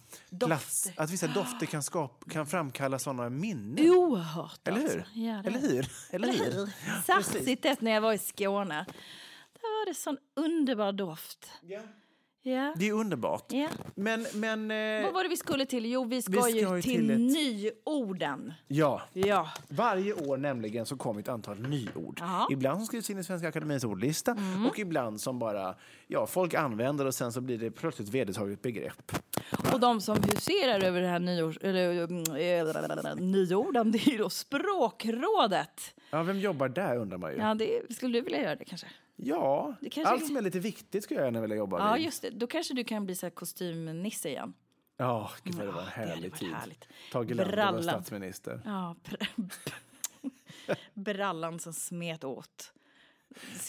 plats, att vissa dofter kan, skap, kan framkalla sådana minnen? Oerhört Eller hur? alltså. Ja, Eller hur? Eller hur? Sassigt ett när jag var i Skåne. Där var det sån underbar doft. Ja. Det är underbart. ja. Men, men eh, Vad var det vi skulle till? Jo, vi ska, Vi ska ju till, till ett- nyorden. ja, Ja. varje år nämligen så kommer ett antal nyord. Mm. Ibland som skrivs in i Svenska Akademiens ordlista och ibland som bara ja, folk använder och sen så blir det plötsligt vedertaget begrepp. Och de som huserar över det här nyår, eller, mm, eh, nyorden, det är ju då Språkrådet. Ja, vem jobbar där undrar man ju. Ja, det, skulle du vilja göra det kanske? Kanske- allt som är lite viktigt skulle jag gärna vilja jobba Ja, vid. just det. Då kanske du kan bli så här kostymnisse igen. Ja, gud vad det var en Ja, härlig tid. härligt. Tage Erlander var statsminister. Ja, br- brallan som smet åt.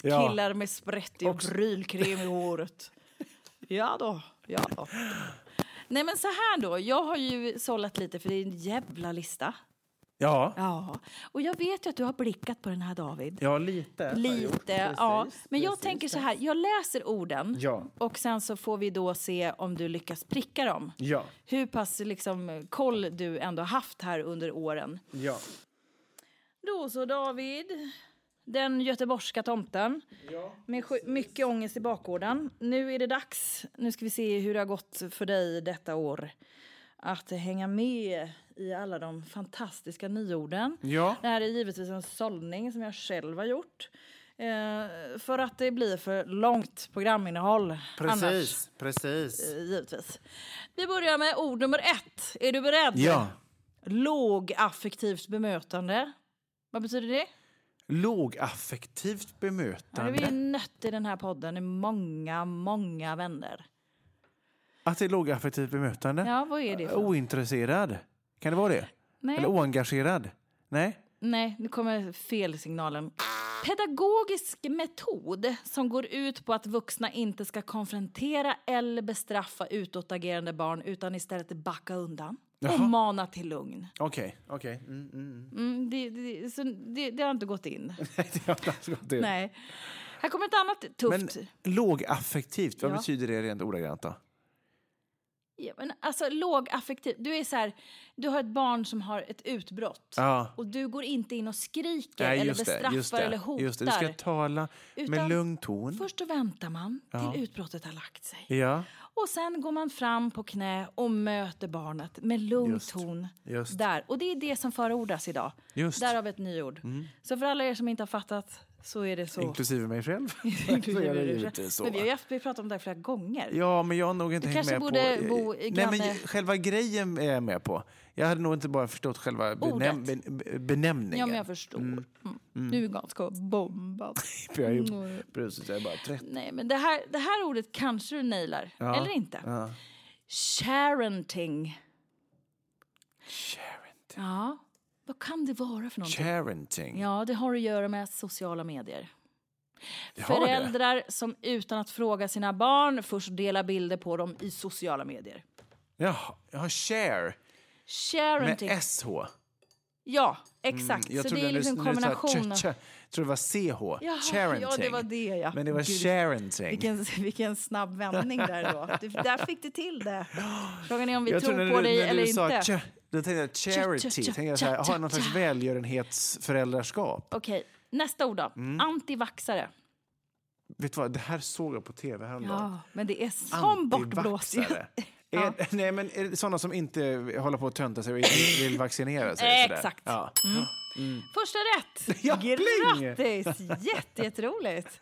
Ja. Killar med sprättig Och- prylkrem i håret. Ja då, ja då. Nej men så här då, jag har ju sållat lite för det är en jävla lista. Ja, Ja, och jag vet ju att du har blickat på den här David. ja lite. Lite, ja. Precis, Men jag precis. tänker så här, jag läser orden Ja. och sen så får vi då se om du lyckas pricka dem. Ja, Hur pass liksom, koll du ändå haft här under åren. ja. Då så David, den göteborgska tomten med sj- mycket ångest i bakgården. Nu är det dags, nu ska vi se hur det har gått för dig detta år. Att hänga med i alla de fantastiska nyorden. Ja. Det här är givetvis en sållning som jag själv har gjort. Eh, för att det blir för långt programinnehåll annars. Precis, precis. Eh, givetvis. Vi börjar med ord nummer ett. Är du beredd? Ja. Lågaffektivt bemötande. Vad betyder det? Lågaffektivt Ja, det bemötande. är nött i den här podden i många, många vänner. Att det är lågaffektivt bemötande? Ja, vad är det för? Ointresserad? Kan det vara det? Nej, Eller oengagerad? Nej? nej, nu kommer felsignalen. Pedagogisk metod som går ut på att vuxna inte ska konfrontera eller bestraffa utåtagerande barn utan istället backa undan och Jaha. mana till lugn. Okej, okej. Mm, mm. Mm, det, det, så det, det har inte gått in. Nej, det har inte gått in. Nej. Här kommer ett annat tufft. Men lågaffektivt, vad Ja. betyder det rent ordagrant då? Ja, men alltså lågaffektiv. Du är så här, du har ett barn som har ett utbrott. Ja. Och du går inte in och skriker Nej, eller bestraffar det. eller hotar. Just det. Du ska tala med Utan lugn ton. Först väntar man Ja. till utbrottet har lagt sig. Ja, Och sen går man fram på knä och möter barnet med lugn Just, ton. just. Där. Och det är det som förordas idag. Just. Därav ett nyord. Så för alla er som inte har fattat så är det så. inklusive mig själv. är det givetvis så. Men vi har ju haft, vi pratat om det här flera gånger. Ja, men jag har nog inte Du hängt med borde på... bo i Nej, men granne- själva grejen är jag med på. Jag hade nog inte bara förstått själva benäm... Benämningen. Ja, men jag förstår. Mm. Du är ganska bombad. Jag är ju Mm. precis, jag är bara 30. Nej, men det här, det här ordet kanske du nailar. Ja. Eller inte. Ja. Sharenting. Sharenting. Ja, vad kan det vara för någonting? Sharenting. Ja, det har att göra med sociala medier. Det. Föräldrar som utan att fråga sina barn först delar bilder på dem i sociala medier. Jaha, ja, share. Med Sharenting. SH. Ja, exakt. Jag så det är liksom när du sa kombination. tj- tj- Jag trodde det var CH. Jaha, Sharenting. ja, det var det ja. Men det var Gud, sharenting. Vilken, vilken snabb vändning där då. Du, där fick du till det. Frågan är om vi jag tror på dig eller du sa inte. Då tänkte jag charity. tja, tja, tänkte jag så här, någon slags välgörenhetsföräldraskap. Okej, nästa ord då. Mm. Antivaxare. Vet du vad, det här såg jag på tv häromdagen. Ja, men det är som bortblåst. Ja. Är, nej, men är det sådana som inte håller på att tönta sig och inte vill vaccinera sig? Exakt. Ja. Första rätt! Ja! Grattis! Jätte, jätteroligt.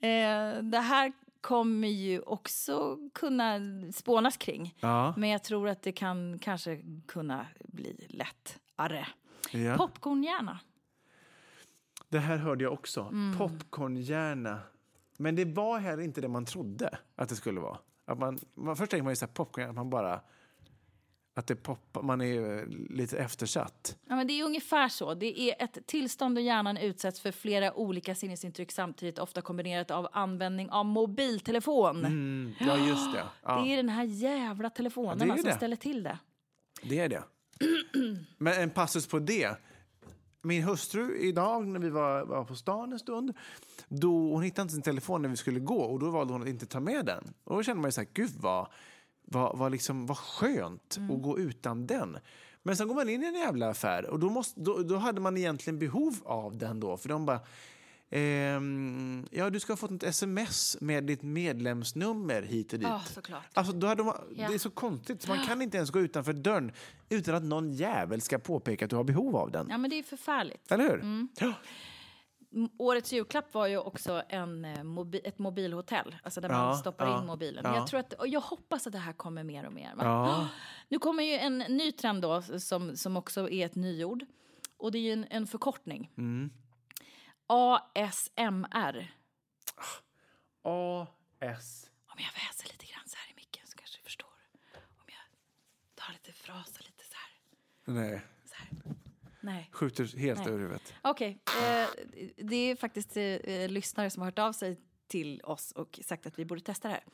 Eh, det här kommer ju också kunna spånas kring. Ja. Men jag tror att det kan kanske kunna bli lättare. Ja. Popcornhjärna. Det här hörde jag också. Mm. Popcornhjärna. Men det var här inte det man trodde att det skulle vara. Att man, man, först tänker man ju så här, popcorn, att man bara... Att det poppar, man är eh, lite eftersatt. Ja, men det är ungefär så. Det är ett tillstånd då hjärnan utsätts för flera olika sinnesintryck samtidigt, ofta kombinerat av användning av mobiltelefon. Mm, ja, just det. Ja. Det är den här jävla telefonen Ja, som det. ställer till det. Det är det. Men en passus på det. Min hustru idag när vi var, var på stan en stund, då, hon hittade inte sin telefon när vi skulle gå och då valde hon att inte ta med den. Och då kände man ju så här, gud vad, vad, vad, liksom, vad skönt att gå utan den. Men sen går man in i en jävla affär och då, måste, då, då hade man egentligen behov av den då. För de bara, ehm, ja du ska ha fått ett sms med ditt medlemsnummer hit och dit. Ja, såklart. Alltså, då hade man, Ja. Det är så konstigt, man kan inte ens gå utanför dörren utan att någon jävel ska påpeka att du har behov av den. Ja, men det är förfärligt. Eller hur? Mm. Ja. Årets julklapp var ju också en, eh, mobi ett mobilhotell, alltså där Ja, man stoppar ja, in mobilen. Ja. Jag, tror att, och jag hoppas att det här kommer mer och mer. Va? Nu kommer ju en ny trend då, som, som också är ett nyord. Och det är ju en, en förkortning. Mm. ASMR. AS. Om jag väser lite grann så här i micken så kanske du förstår. Om jag tar lite frasa lite så här. Nej. Nej. skjuter helt Nej. över huvudet. Okej, eh, det är faktiskt eh, lyssnare som har hört av sig till oss och sagt att vi borde testa det här.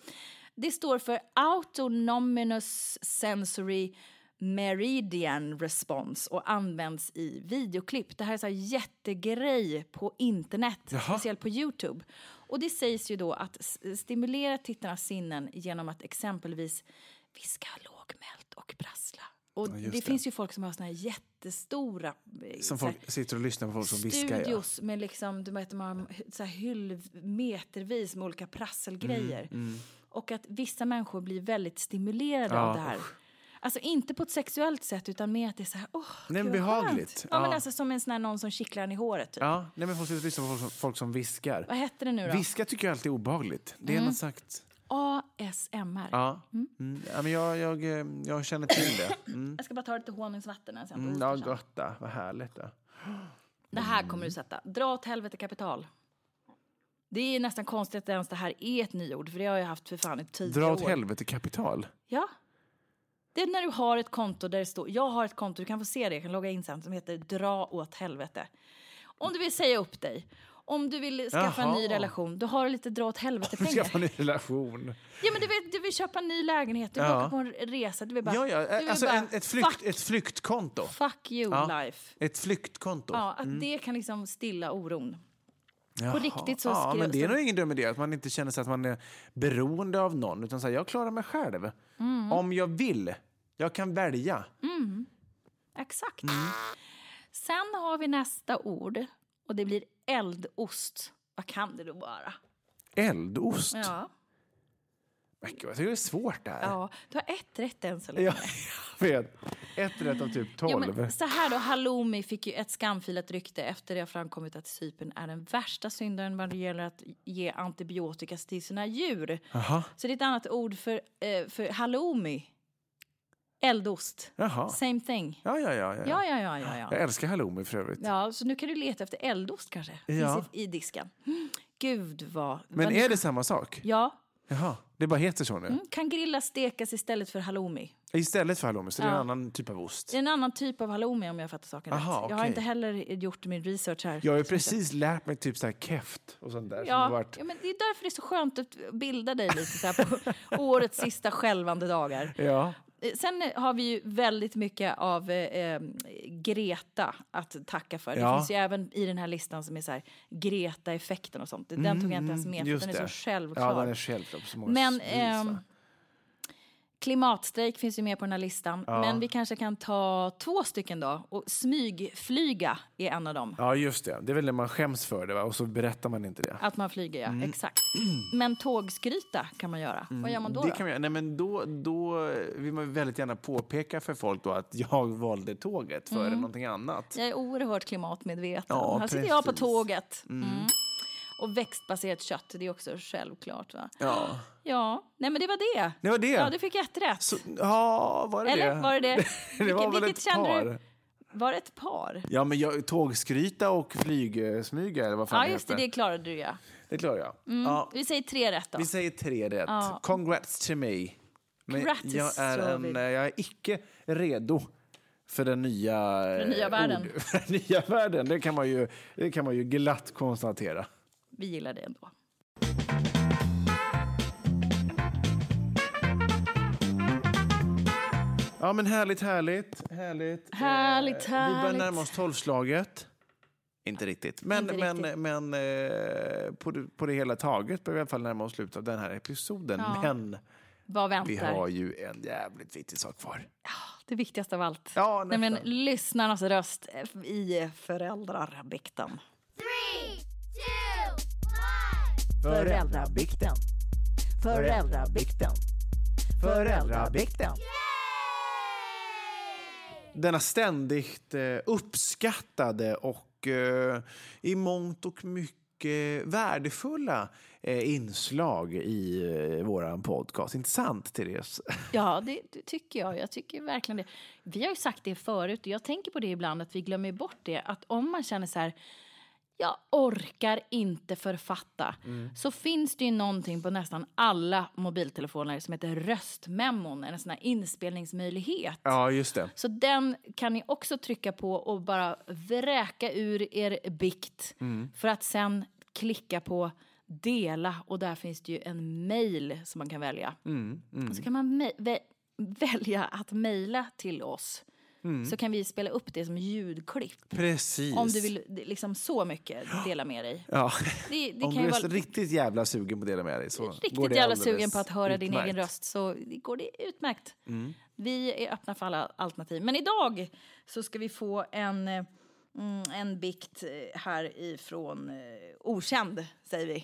Det står för Autonomous Sensory Meridian Response och används i videoklipp. Det här är så här jättegrej på internet, Jaha. speciellt på Youtube. Och det sägs ju då att stimulera tittarnas sinnen genom att exempelvis viska lågmält och prassla. Och Ja, det, det. finns ju folk som har såna här jättestora eh, Som så här, folk sitter och lyssnar på folk som viskar. Ja. studios med liksom, du vet, har så här hyll, metervis med olika prasselgrejer. Och att vissa människor blir väldigt stimulerade Mm, Ja, av det här. Alltså inte på ett sexuellt sätt utan med att det är så här, åh, Nej, gud, men behagligt. skönt. Ja, men Ja. alltså som en sån här någon som kittlar en i håret typ. Ja, nej, men folk sitter och lyssnar på folk som, folk som viskar. Vad hette det nu då? Viska tycker jag alltid är obehagligt. Det är något sagt. ASMR. Ja. Mm. ja men jag, jag, eh, jag känner till det. Mm. Jag ska bara ta lite honungsvatten här sen. på Mm, ja, sen. gott då. Vad härligt. Då. Det här kommer du sätta. Dra åt helvete kapital. Det är nästan konstigt att ens det här är ett nyord, för det har jag haft för fan i tio Dra åt år. helvete kapital. Ja. Det är när du har ett konto där det står, jag har ett konto, du kan få se det, jag kan logga in sen, som heter dra åt helvete. Om du vill säga upp dig, om du vill skaffa en ny Jaha. relation, då har du lite dra åt helvete pengar. Skaffa en ny relation. Ja men du vet, du vill köpa en ny lägenhet, du vill Ja. åka på en resa, du vill bara... Ja, ja. vill Alltså bara en, ett, flykt, fuck, ett flyktkonto. fuck you Ja. life. Ett flyktkonto. Ja, att det kan liksom stilla oron. Jaha. riktigt så Ja, men det är så- nog ingen dum idé att man inte känner sig att man är beroende av någon. Utan säger jag klarar mig själv. Mm. Om jag vill. Jag kan välja. Exakt. Mm. Sen har vi nästa ord och det blir eldost. Vad kan det då vara? Eldost. Ja. Men gud, jag tycker det är svårt det här. ja, du har ett rätt än så länge. Ja, jag vet. Ett rätt av typ tolv. så här då, halloumi fick ju ett skamfilat rykte efter det har framkommit att Cypern är den värsta syndaren vad det gäller att ge antibiotika till sina djur. Jaha. Så det är ett annat ord för, eh, för halloumi. Eldost. Jaha. Same thing. Ja, ja, ja. ja. Ja, ja, ja, ja. Jag ja. älskar halloumi för övrigt. ja så nu kan du leta efter eldost kanske. Ja. Finns i, i disken. Mm, Gud vad... Men vad är det samma sak? Ja. Jaha, det bara heter så nu? Mm, kan grillas stekas istället för halloumi. Istället för halloumi, så det är en annan typ av ost? Det är en annan typ av halloumi om jag fattar saken Aha, rätt. Jag har inte heller gjort min research här. Jag har precis lärt mig typ så här keft och sånt där. Ja, varit... ja, men det är därför det är så skönt att bilda dig lite så på årets sista skälvande dagar. ja. Eh, Sen eh, har vi ju väldigt mycket av eh, eh, Greta att tacka för. Det Ja. finns ju även i den här listan som är så här Greta-effekten och sånt. Den tog jag inte ens med för Mm, den är det. så självklar. Ja, den är självklar Men va? Klimatstrejk finns ju med på den här listan. Ja. Men vi kanske kan ta två stycken då. Och smygflyga är en av dem. Ja, just det. Det är väl när man skäms för det, va? och så berättar man inte det. Att man flyger, ja. Mm. Exakt. Men tågskryta kan man göra. Vad gör man då? det då? kan vi, nej, men då, då vill man väldigt gärna påpeka för folk då att jag valde tåget före Mm. någonting annat. Jag är oerhört klimatmedveten. Ja, här sitter jag på precis. tåget. Mm. Och växtbaserat kött, det är också självklart. Va? Ja, Ja, nej men det var det. det var det. Ja, du fick ett rätt. Så, ja, var det Eller det? var det det? det var Vilket- väl ett par. du? Var det ett par? Ja, men jag, tågskryta och flygsmyga, eller vad fan Ja, just det, det klarade du ja. Det klarar jag. Ja, Vi säger tre rätt då. vi säger tre rätt. Ja. Congrats to me. Men Grattis, jag, är en, Robin. jag är icke redo för den nya, för den nya världen. för den nya världen. Det kan, man ju, det kan man ju glatt konstatera. Vi gillar det ändå. Ja, men härligt, härligt. Härligt, Härligt, Eh, Vi börjar härligt. närma oss tolvslaget. Inte riktigt. Men, Inte men, riktigt. men eh, på, det, på det hela taget börjar vi i alla fall närma oss slutet av den här episoden. Ja. Men Vad väntar? vi har ju en jävligt viktig sak kvar. Det viktigaste av allt. Ja, nästan. Nämligen lyssnarnas röst i föräldrarbikten. Föräldrabikten. Föräldrabikten. Föräldrabikten. Denna ständigt eh, uppskattade och eh, i mångt och mycket värdefulla eh, inslag i våran podcast. Inte sant, Therese? Ja, det, det tycker jag. Jag tycker verkligen det. Vi har ju sagt det förut och jag tänker på det ibland att vi glömmer bort det. Att om man känner så här, jag orkar inte författa. Så finns det ju någonting på nästan alla mobiltelefoner som heter röstmemon, en sån här inspelningsmöjlighet. Ja, just det. Så den kan ni också trycka på och bara vräka ur er bikt för att sen klicka på dela och där finns det ju en mail som man kan välja. Och så kan man välja att mejla till oss så kan vi spela upp det som ljudklipp. Precis. Om du vill liksom så mycket dela med dig. Ja. Det, det Om du är vara riktigt jävla sugen på att dela med dig så går riktigt det jävla sugen på att höra din utmärkt. egen röst så går det utmärkt. Mm. Vi är öppna för alla alternativ. Men idag så ska vi få en, mm, en bikt eh, här ifrån eh, Okänd, säger vi.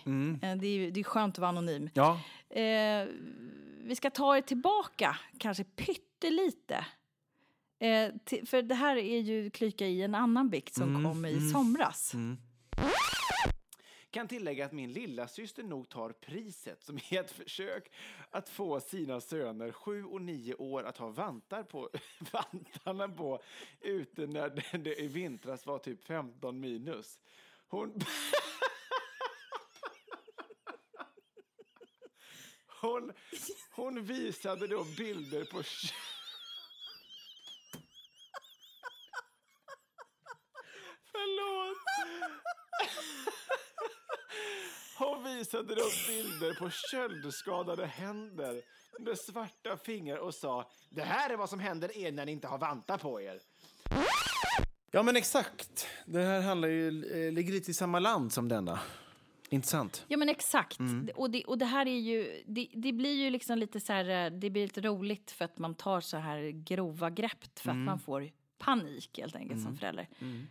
Eh, Det är det är skönt att vara anonym. Mm. Ja, Eh, vi ska ta er tillbaka, kanske pyttelite. Eh, till, för det här är ju klyka i en annan bikt som Mm, kom i somras. Kan tillägga att min lilla syster nog tar priset som är ett försök att få sina söner sju och nio år att ha vantar på, vantarna på ute när det, det i vintras var typ 15 minus. Hon... Hon, hon visade då bilder på... Förlåt. Hon visade då bilder på köldskadade händer med svarta fingrar och sa Det här är vad som händer er när ni inte har vantar på er. Ja, men exakt. Det här handlar ju, eh, ligger lite i samma land som denna. Intressant. Ja men exakt. Mm. Och, det, och det här är ju, det, det blir ju liksom lite så här, eh, det blir lite roligt för att man tar så här grova grepp för Mm. att man får panik helt enkelt som förälder.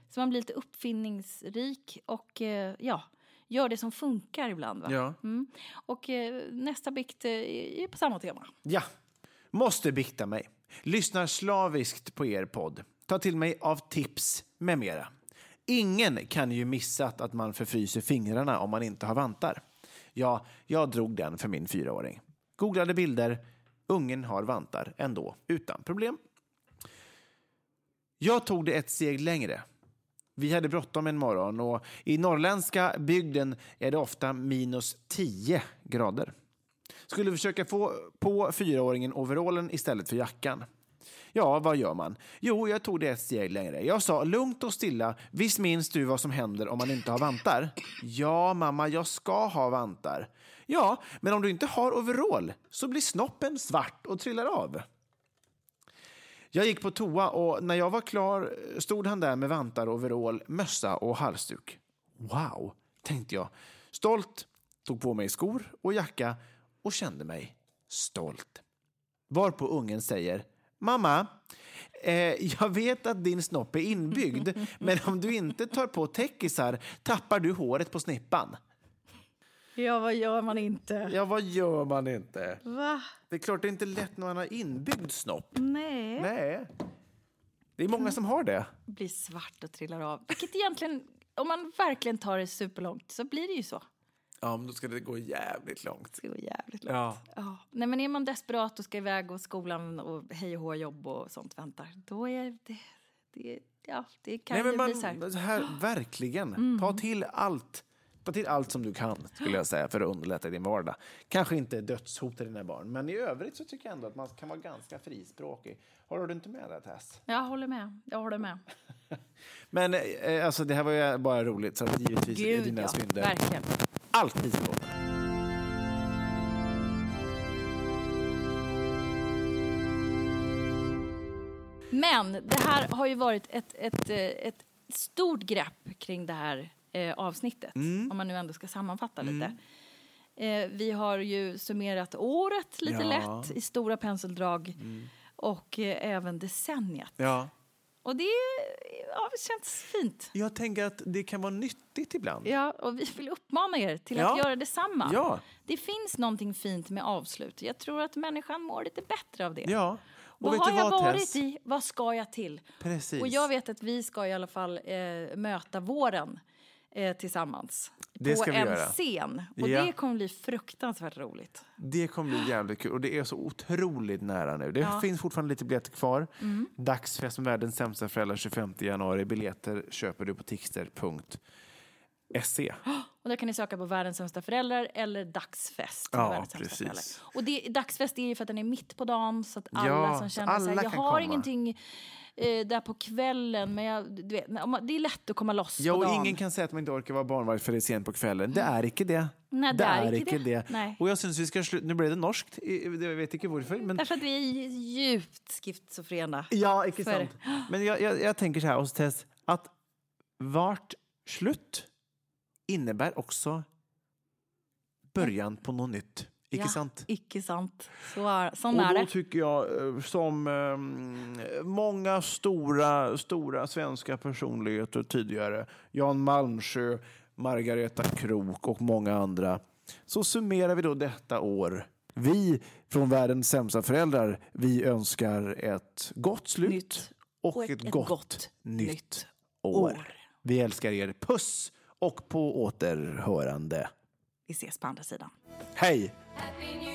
Så man blir lite uppfinningsrik och eh, ja, gör det som funkar ibland. Va? Ja. Mm. Och eh, nästa bikt eh, är på samma tema. Ja. Måste bikta mig. Lyssnar slaviskt på er podd. Ta till mig av tips med mera. Ingen kan ju missat att man förfryser fingrarna om man inte har vantar. Ja, jag drog den för min fyraåring. Googlade bilder. Ungen har vantar ändå, utan problem. Jag tog det ett steg längre. Vi hade bråttom en morgon och i norrländska bygden är det ofta minus 10 grader. Skulle försöka få på fyraåringen overallen istället för jackan. Ja, vad gör man? Jo, jag tog det ett steg längre. Jag sa lugnt och stilla, visst minns du vad som händer om man inte har vantar? Ja, mamma, jag ska ha vantar. Ja, men om du inte har overall så blir snoppen svart och trillar av. Jag gick på toa och när jag var klar stod han där med vantar, overall, mössa och halsduk. Wow, tänkte jag. Stolt tog på mig skor och jacka och kände mig stolt. Varpå ungen säger Mamma, eh, jag vet att din snopp är inbyggd men om du inte tar på täckisar tappar du håret på snippan. Ja, vad gör man inte? Ja, vad gör man inte? Va? Det är klart det är inte lätt när man har inbyggd snopp. Nej. Nej. Det är många som har det. Blir svart och trillar av. Vilket egentligen, om man verkligen tar det superlångt så blir det ju så. Ja, men då ska det gå jävligt långt. Det går jävligt långt. Ja. Ja. Nej, men är man desperat och ska iväg och skolan och hej och hå jobb och sånt väntar, då är det... det ja, det kan Nej, men ju man, bli så här. Mm. här, verkligen. Ta till allt. Ta till allt som du kan, skulle jag säga, för att underlätta din vardag. Kanske inte dödshota dina barn, men i övrigt så tycker jag ändå att man kan vara ganska frispråkig. Har du inte med det, Tess? Jag håller med. Jag håller med. Men eh, alltså, det här var ju bara roligt, så att givetvis är Gud, dina ja. synder Verkligen. alltid förlåtna. Men det här har ju varit ett, ett, eh, ett stort grepp kring det här eh, avsnittet. Mm. Om man nu ändå ska sammanfatta lite. Eh, vi har ju summerat året lite Ja. lätt i stora penseldrag. Och eh, även decenniet. Ja. Och det ja, känns fint. Jag tänker att det kan vara nyttigt ibland. Ja, och vi vill uppmana er till Ja. att göra detsamma. Ja. Det finns någonting fint med avslut. Jag tror att människan mår lite bättre av det. Ja. Och vad har jag vad, varit Tess? i? Vad ska jag till? Precis. Och jag vet att vi ska i alla fall eh, möta våren eh, tillsammans. Det på en göra. scen. Och Ja. det kommer bli fruktansvärt roligt. Det kommer bli jävligt kul och det är så otroligt nära nu. Det Ja. finns fortfarande lite biljetter kvar. Dagsfest med världens sämsta föräldrar 25 januari. Biljetter köper du på tixter.se. Och där kan ni söka på Världens sämsta föräldrar eller Dagsfest. Ja, precis. Och det, Dagsfest är ju för att den är mitt på dagen så att alla Ja, som känner alla sig, jag har komma." ingenting eh, där på kvällen men jag, vet, det är lätt att komma loss Ja, på och dagen. ingen kan säga att man inte orkar vara barnvakt för det är sent på kvällen. Det är icke det. Nej, det är icke det. Nej. Och jag syns vi ska. Nu blev det norskt, jag vet inte varför. Men... Därför att vi är djupt schizofrena. Ja, är sant. Men jag, jag, jag tänker så här hos Tess, att vart slut innebär också början på något nytt. Icke ja, sant? Icke sant. Så är, sån Och är då det. tycker jag, eh, som eh, många stora, stora svenska personligheter tidigare, Jan Malmsjö, Margareta Krok och många andra, så summerar vi då detta år. Vi från världens sämsta föräldrar, vi önskar ett gott slut Nytt. och, Och ett, ett gott, gott nytt nytt år. år. Vi älskar er. Puss och på återhörande. Vi ses på andra sidan. Hej! Happy New